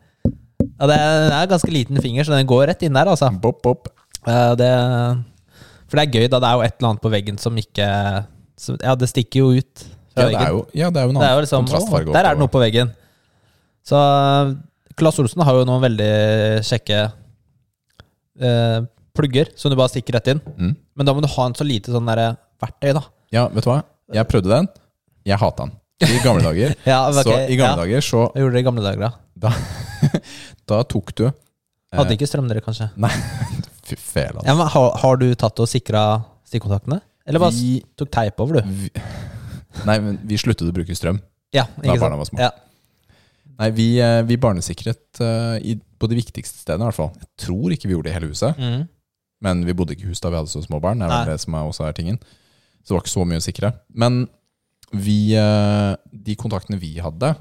Ja, det er, en ganske liten finger, så den går rett inn der, altså. Bop, bopp. Eh, Det, for det er gøy, da. Det er jo et eller annet på veggen som ikke som, Ja, det stikker jo ut Ja, det jo, ja, det er jo en Det jo annen liksom, kontrastfarge. å, der er det noe på veggen. Så Claes Olsen har jo noen veldig kjekke eh, plugger som du bare stikker rett inn. Mm. Men da må du ha en så lite sånn der, verktøy, da. Ja, vet du hva? Jeg prøvde den. Jeg hata den. I gamle dager. [LAUGHS] Ja, okay. Så i gamle ja. dager så Hva gjorde dere i gamle dager, da? Da, [LAUGHS] da tok du Hadde ikke strøm, dere, kanskje? [LAUGHS] Fy fela. Ja, har, har du tatt og sikra stikkontaktene? Eller bare Vi- tok teip over, du? Vi, nei, men vi sluttet å bruke strøm. Ja, sant? barna var små. Ja. Nei, vi, eh, vi barnesikret uh, i, på de viktigste stedene, i hvert fall. Jeg tror ikke vi gjorde det i hele huset. Mm. Men vi bodde ikke i hus da vi hadde så små barn. Det er vel det som er også er tingen. Så det var ikke så mye å sikre. Men vi, uh, de kontaktene vi hadde,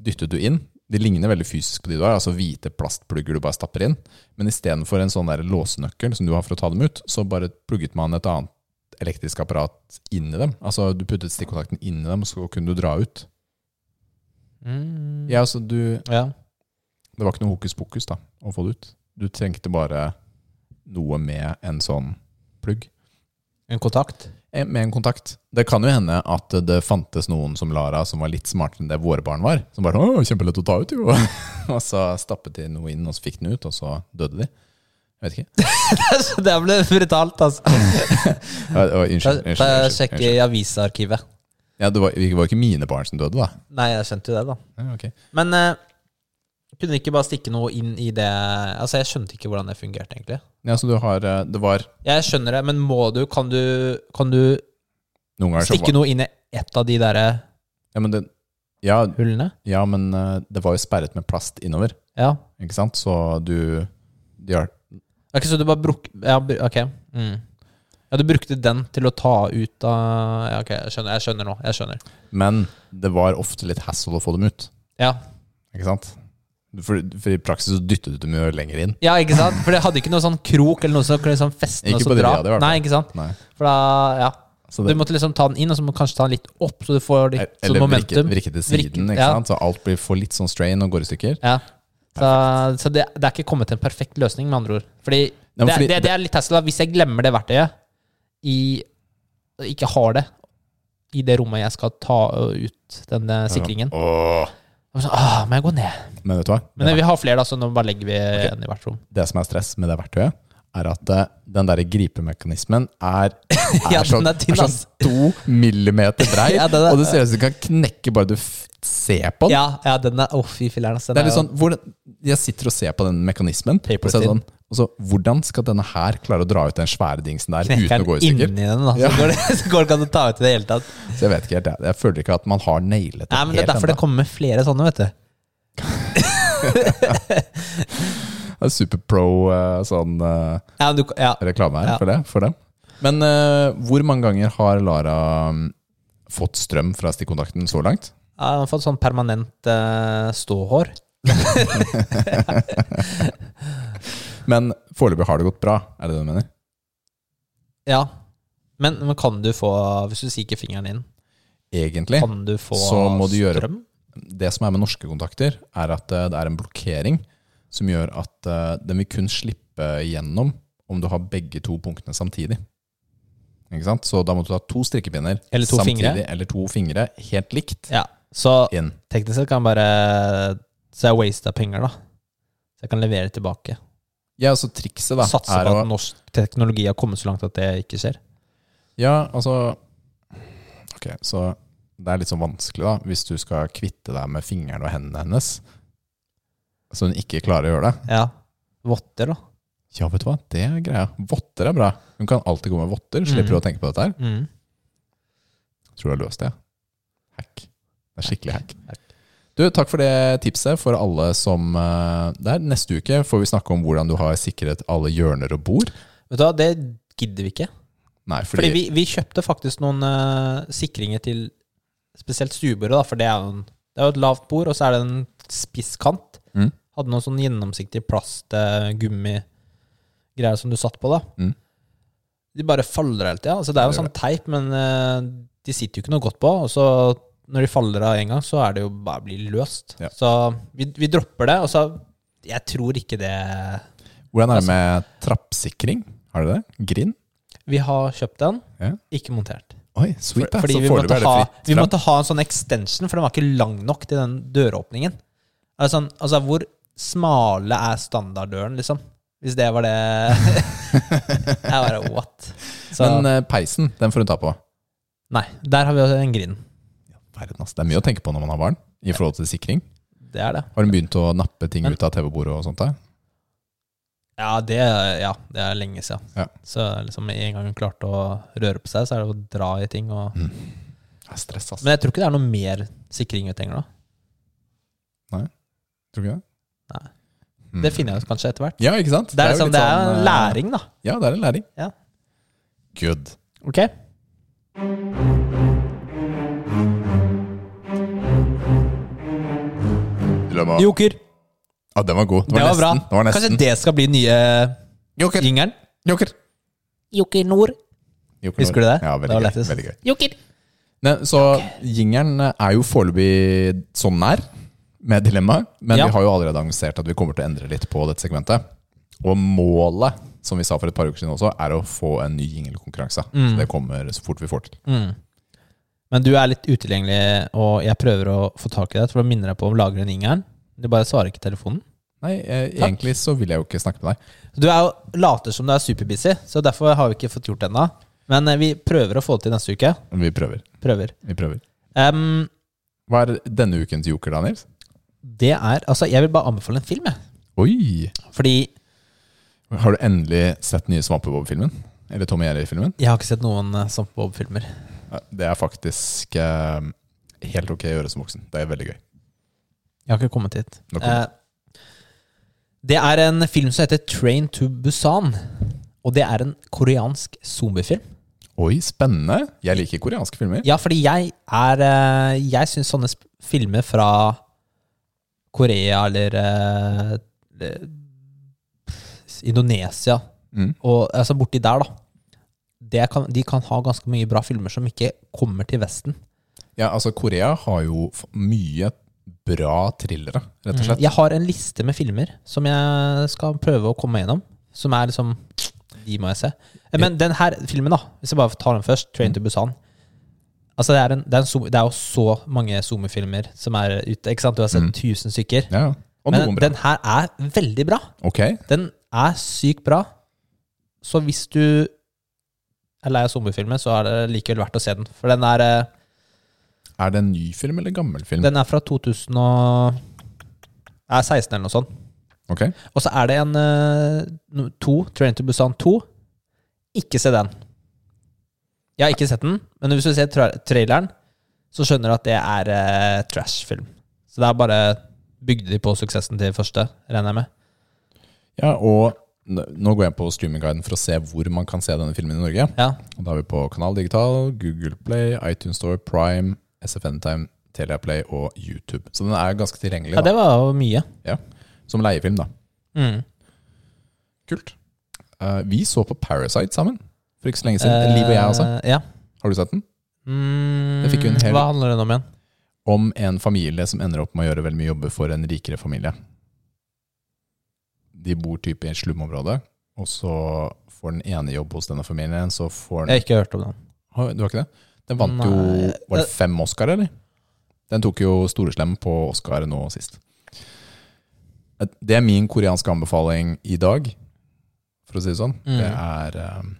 dyttet du inn. De ligner veldig fysisk på de du har. Altså hvite plastplugger du bare stapper inn. Men istedenfor en sånn der låsenøkkel som du har for å ta dem ut, så bare plugget man et annet elektrisk apparat inn i dem. Altså du puttet stikkontakten inn i dem, og så kunne du dra ut. Mm. Ja, altså du ja. Det var ikke noe hokus pokus da, å få det ut. Du trengte bare noe med en sånn plugg. En kontakt? Eh, Med en kontakt. Det kan jo hende at det fantes noen som Lara som var litt smartere enn det våre barn var. Som bare å, kjempelett å ta ut, jo. [LAUGHS] og så stappet de noe inn, og så fikk den ut, og så døde de. Jeg vet ikke. [LAUGHS] det ble brutalt, altså. [LAUGHS] Ja, å, Unnskyld. Unnskyld, unnskyld, sjekk i avisarkivet. Ja, det var, det var ikke mine barn som døde, da. Nei, jeg skjønte jo det, da. Ja, okay. Men uh, Kunne ikke bare stikke noe inn i det Altså, jeg skjønte ikke hvordan det fungerte, egentlig. Ja, så du har eh, Det var Jeg skjønner det, men må du Kan du, kan du stikke noe inn i ett av de derre Ja, men, det, ja, hullene? ja, men eh, det var jo sperret med plast innover, Ja. ikke sant? Så du de har, Ok, så du bare bruk... Ja, ok. Mm. Ja, du brukte den til å ta ut av Ja, ok, jeg skjønner, jeg skjønner nå. Jeg skjønner. Men det var ofte litt hassle å få dem ut, Ja. ikke sant? For, for i praksis så dyttet du dem jo lenger inn. ja, ikke sant? For det hadde ikke noe sånn krok eller noe som kunne liksom feste og så det dra. Nei, ikke sant? Nei. For da, ja. Så Du måtte liksom ta den inn, og så må du kanskje ta den litt opp, så du får litt sånn eller sånn momentum. vrikke til siden, Vrikke- ikke sant? Så alt blir, får litt sånn strain og går i stykker. Ja. Så, så det, det er ikke kommet til en perfekt løsning, med andre ord. Fordi, Ja, fordi det, det, det er litt Tesla. Hvis jeg glemmer det verktøyet, i, ikke har det i det rommet jeg skal ta ut den eh, sikringen Åh. Så, ah, Må jeg gå ned? Men vet du hva? Men vi har flere, da, så nå bare legger vi en i hvert rom. det som er stress med det verktøyet, er at eh, den der gripemekanismen er, [LAUGHS] er, Ja, sånn, er er sånn to millimeter brei, [LAUGHS] Ja, er- og det ser ut som du kan knekke bare du ser på den. Ja, ja den er oh, fy filler'n. den Det er litt sånn, hvor, jeg sitter og ser på den mekanismen, og så er det sånn, og så, hvordan skal denne her klare å dra ut den svære dingsen der uten å gå i stykker? inni den, da. Så, går det, [LAUGHS] så går det ikke an å ta ut i det hele tatt. Så jeg vet ikke helt, jeg, jeg føler ikke at man har nailet det men Det er derfor derfor det kommer flere sånne, vet du. Er superpro eh, sånn eh, Ja, du ja. reklame her Ja. for, det, for dem. Men uh, hvor mange ganger har Lara mm, fått strøm fra stikkontakten så langt? Ja, Han har fått sånn permanent uh, ståhår. [LAUGHS] Men foreløpig har det gått bra, er det det du mener? Ja. Men, men kan du få Hvis du stikker fingeren inn, Egentlig. kan du få Så må du gjøre- strøm? Det som er med norske kontakter, er at det er en blokkering som gjør at uh, den vil kun slippe gjennom om du har begge to punktene samtidig. Ikke sant? Så da må du ta to strikkepinner Eller to samtidig, fingre. eller to fingre helt likt Ja. Så inn. teknisk sett kan jeg bare Så jeg wasta penger, da. Så jeg kan levere tilbake. Ja, så trikset da Satse på å at norsk teknologi har kommet så langt at det ikke skjer. Ja, altså Ok, så det er litt sånn vanskelig, da, hvis du skal kvitte deg med fingrene og hendene hennes, så hun ikke klarer å gjøre det. Ja. Votter, da. Ja, vet du hva, det er greia. Votter er bra. Hun kan alltid gå med votter, slipper mm. å tenke på dette her. Mm. Tror du har løst det? Hack. Det er skikkelig hack. Hack. Du, takk for det tipset for alle som eh, Der, neste uke får vi snakke om hvordan du har sikret alle hjørner og bord. Vet du hva, det gidder vi ikke. Nei, Fordi fordi, vi, vi kjøpte faktisk noen uh, sikringer til spesielt stuebordet, for det er, jo en, det er jo et lavt bord, og så er det en spiss kant. Mm. Hadde noen sånn gjennomsiktig plast, gummigreier som du satt på, da. Mm. De bare faller hele tida. Altså, det er jo sånn teip, men eh, de sitter jo ikke noe godt på. Og så når de faller av en gang, så er det jo bare blir løst. Ja. Så vi, vi dropper det, og så Jeg tror ikke det Hvordan er det med trappsikring? Har du det? Grind? Vi har kjøpt den, Ja. ikke montert. Oi, sweet. For, fordi vi måtte, ha, vi måtte ha en sånn extension, for den var ikke lang nok til den døråpningen. Altså, altså hvor smale er standarddøren, liksom? Hvis det var det [LAUGHS] Jeg bare what? Så, Men eh, peisen, den får hun ta på. nei, der har vi også en grind. Det er mye å tenke på når man har barn, i forhold til sikring. Det er det. Har hun begynt å nappe ting ut av TV-bordet og sånt? der? Ja, det, ja, det er lenge siden. Ja. Så liksom en gang hun klarte å røre på seg, så er det å dra i ting. Og... Det er stress, altså. Men jeg tror ikke det er noe mer sikring vi trenger da. Tror ikke det? Nei. Mm. Det finner jeg ut kanskje etter hvert. Ja, ikke sant? Det er, liksom, det er sånn, eh, læring, da. Ja, det er en læring. Ja. Good. Ok? Dilemma. Joker. Ja, den var god. Det Det var, var bra. nesten. Det var nesten. Kanskje det skal bli nye Joker. jingeren? Joker. Joker Nord. Joker Husker du det? Ja, Det veldig var gøy. lettest. Veldig gøy. Joker. Ne, så jingeren er jo foreløpig sånn den er, med dilemmaet. Men Ja. vi har jo allerede annonsert at vi kommer til å endre litt på dette segmentet. Og målet, som vi sa for et par uker siden også, er å få en ny jingelkonkurranse. Mm. Så det kommer så fort vi får til. Mm. Men du er litt utilgjengelig, og jeg prøver å få tak i deg for å minne deg på å lagre den jingeren. Du bare svarer ikke telefonen. Nei, eh, egentlig så vil jeg jo ikke snakke med deg. Du er jo later som du er superbusy, så derfor har vi ikke fått gjort det ennå. Men eh, vi prøver å få det til neste uke. Vi prøver. Prøver. Vi prøver. Um, Hva er denne ukens joker, Daniel? Det er Altså, jeg vil bare anbefale en film, jeg. Oi! Fordi Har du endelig sett nye Svampebob-filmen? Eller Tom og Jerry-filmen? jeg har ikke sett noen uh, Bob-filmer. Det er faktisk eh, helt ok å gjøre som voksen. Det er veldig gøy. Jeg har ikke kommet hit. Nå kommer Eh, det er en film som heter Train to Busan. Og det er en koreansk zombiefilm. Oi, spennende! Jeg liker koreanske filmer. Ja, fordi jeg er eh, Jeg syns sånne filmer fra Korea eller eh, eh, Indonesia Mm. og altså borti der, da. Det kan, de kan ha ganske mye bra filmer som ikke kommer til Vesten. Ja, altså Korea har jo mye bra thrillere, rett og slett. Jeg har en liste med filmer som jeg skal prøve å komme gjennom. Som er liksom De må jeg se. Eh, Men den her filmen, da, hvis jeg bare tar den først, 'Train to Busan' Altså det er, en, det, er en, det er jo så mange zoomefilmer som er ute. Ikke sant? Du har sett 1000 stykker. Ja, Og Men den her er veldig bra. Ok, Den er sykt bra. Så hvis du er lei av zombiefilmer, så er det likevel verdt å se den. For den er, eh, Er det en ny film eller en gammel film? den er fra 2000 og er 16 eller noe sånt. Ok, Og så er det en 2, Train to Busan 2. Ikke se den. Jeg har ikke sett den, men hvis du ser tra traileren, så skjønner du at det er uh, trash-film. Så det er bare bygde de på suksessen til første, regner jeg med. Ja, og nå går jeg på streamingguiden for å se hvor man kan se denne filmen i Norge. Ja, Og Da er vi på Kanal Digital, Google Play, iTunes Store, Prime, SFN Time, Teleplay og YouTube. Så den er ganske tilgjengelig ja da. det var jo mye. som leiefilm. da Mm. Kult. Uh, vi så på Parasite sammen for ikke så lenge siden. Liv og jeg også. Eh, Ja. Har du sett den? Mm, Det fikk jo en hel- Hva handler den om igjen? Om en familie som ender opp med å gjøre veldig mye jobber for en rikere familie. De bor type i et slumområde, og så får den ene jobb hos denne familien. Så får den... Jeg har ikke hørt om den. Du har ikke det? Den vant jo Var det fem Oscar, eller? Den tok jo Storeslem på Oscar nå sist. Det er min koreanske anbefaling i dag, for å si det sånn. Mm. Det er um,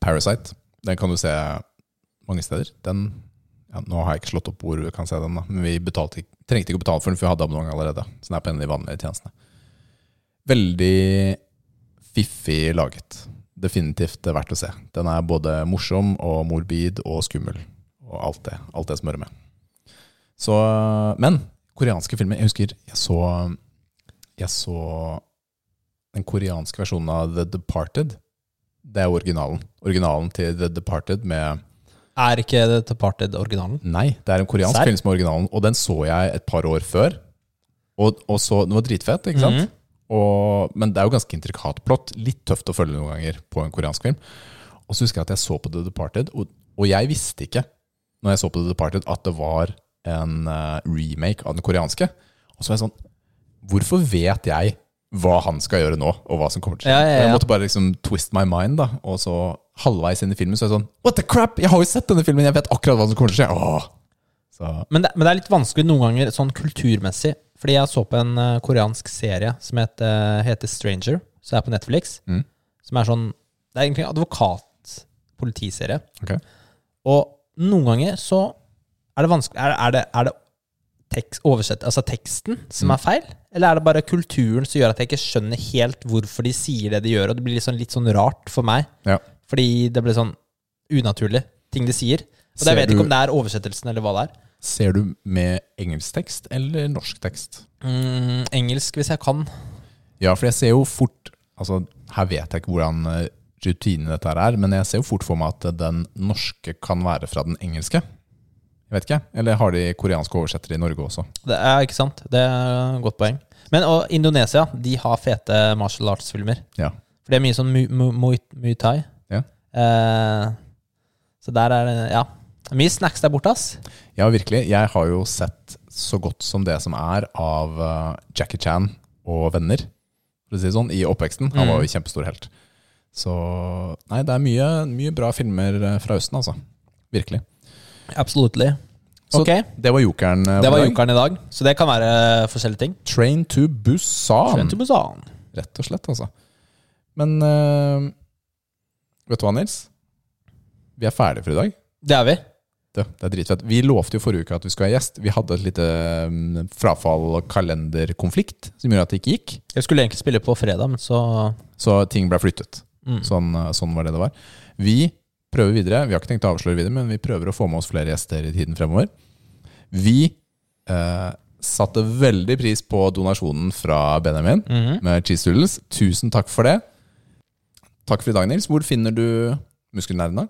Parasite. Den kan du se mange steder. Den ja, Nå har jeg ikke slått opp hvor du kan se den, da. men vi betalte, trengte ikke å betale for den, for vi hadde abonnement allerede. Så den er på en av de vanlige tjenestene. Veldig fiffig laget. Definitivt verdt å se. Den er både morsom og morbid og skummel. Og alt det, alt det som hører med. Så, men koreanske filmer Jeg husker jeg så Jeg så den koreanske versjonen av The Departed. Det er originalen. Originalen til The Departed med Er ikke The Departed originalen? Nei, det er en koreansk Sær? film som er originalen, og den så jeg et par år før. Og, og så, Den var dritfett, ikke sant? Mhm. Og, men det er jo ganske intrikat plott. Litt tøft å følge noen ganger på en koreansk film. Og så husker jeg at jeg så på The Departed, og, og jeg visste ikke når jeg så på The Departed at det var en eh, remake av den koreanske. Og så var jeg sånn Hvorfor vet jeg hva han skal gjøre nå, og hva som kommer til å skje? Ja, ja, ja. Jeg måtte bare liksom twist my mind, da. Og så halvveis inn i filmen så er jeg sånn What the crap! Jeg har jo sett denne filmen! Jeg vet akkurat hva som kommer til å skje! Åh. Så Men det, men det er litt vanskelig noen ganger sånn kulturmessig. Fordi jeg så på en uh, koreansk serie som heter, heter Stranger, som er på Netflix. Mm. Som er sånn Det er egentlig en advokat-politiserie. Okay. Og noen ganger så er det vanskelig Er, er det, er det tekst, oversett, altså teksten som Mm. er feil? Eller er det bare kulturen som gjør at jeg ikke skjønner helt hvorfor de sier det de gjør? Og det blir litt sånn, litt sånn rart for meg. Ja. Fordi det blir sånn unaturlig, ting de sier. Og Ser jeg vet du- ikke om det er oversettelsen eller hva det er. Ser du med engelsk tekst eller norsk tekst? Mm, engelsk, hvis jeg kan. Ja, for jeg ser jo fort Altså, her vet jeg ikke hvordan eh, rutinen dette her er, men jeg ser jo fort for meg at den norske kan være fra den engelske. Jeg vet ikke. Eller har de koreanske oversettere i Norge også? Det er ikke sant. Det er et godt poeng. Men og Indonesia de har fete martial arts-filmer. Ja. For det er mye sånn mu- mu- muay muay thai. Ja. Eh, så der er det Ja. Mye snacks der borte, ass. Ja, virkelig. Jeg har jo sett så godt som det som er av eh, Jackie Chan og venner, for å si det sånn, i oppveksten. Han var jo kjempestor helt. Så nei, det er mye, mye bra filmer eh, fra Østen, altså. Virkelig. Absolutely. Så ok, det var jokeren. eh, det var jokeren i dag. Så det kan være forskjellige ting. Train to Busan. Train to Busan. Rett og slett, altså. Men uh, vet du hva, Nils? Vi er ferdige for i dag. Det er vi. Det, det er dritfett. Vi lovte jo forrige uke at vi skulle ha gjest. Vi hadde et lite um, frafall- og kalenderkonflikt som gjorde at det ikke gikk. Jeg skulle egentlig spille på fredag, men så Så ting ble flyttet. mm. Sånn, uh, sånn var det det var. Vi prøver videre. Vi har ikke tenkt å avsløre videre, men vi prøver å få med oss flere gjester i tiden fremover. Vi eh, satte veldig pris på donasjonen fra Benjamin Mhm. med cheese doodles. Tusen takk for det. Takk for i dag, Nils. Hvor finner du muskelnerdene?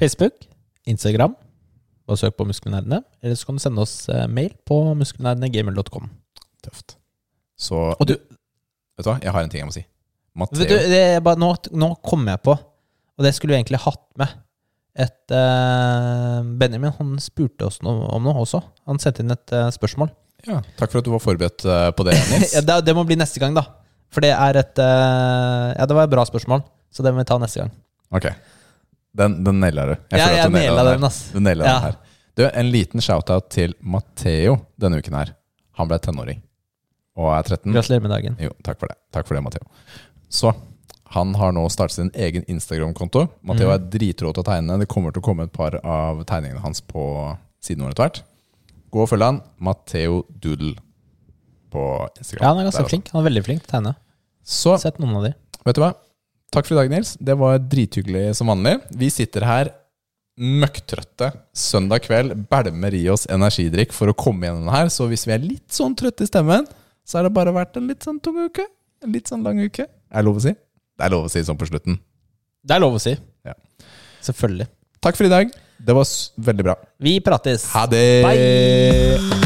Facebook, Instagram, Bare søk på Muskelnerdene. Eller så kan du sende oss eh, mail på muskelnerdene.gamer.com Tøft. Så Og du, Vet du hva, jeg har en ting jeg må si. Matteo vet du det er bare, nå, nå kom jeg på, og det skulle vi egentlig hatt med et eh, Benjamin han spurte oss noe, om noe også. Han sendte inn et eh, spørsmål. ja, Takk for at du var forberedt eh, på det, [LAUGHS] Nils. ja, det, det må bli neste gang, da. For det er et eh, Ja, det var et bra spørsmål, så det må vi ta neste gang. Ok. Den, den naila du. Ja, føler at jeg du naila den den, ass. Du naila Ja. den her. Du, en liten shout-out til Matteo denne uken her. Han ble tenåring og er 13. Gratulerer med dagen. Jo, takk for det. Takk for det, Matteo. Så han har nå startet sin egen Instagram-konto. Matteo er dritrå til å tegne. Det kommer til å komme et par av tegningene hans på siden vår etter hvert. Gå og følg han. Matteo Doodle på Instagram. Ja, han er ganske Der flink. Han er veldig flink til å tegne. Så Sett noen av de. Vet du hva? Takk for i dag, Nils. Det var drithyggelig som vanlig. Vi sitter her møkktrøtte søndag kveld, bælmer i oss energidrikk for å komme gjennom det her. Så hvis vi er litt sånn trøtte i stemmen, så har det bare vært en litt sånn tung uke. En litt sånn lang uke. Er det lov å si? Det er lov å si sånn på slutten. Det er lov å si. Ja. Selvfølgelig. Takk for i dag. Det var veldig bra. Vi prates. Ha det! Bye!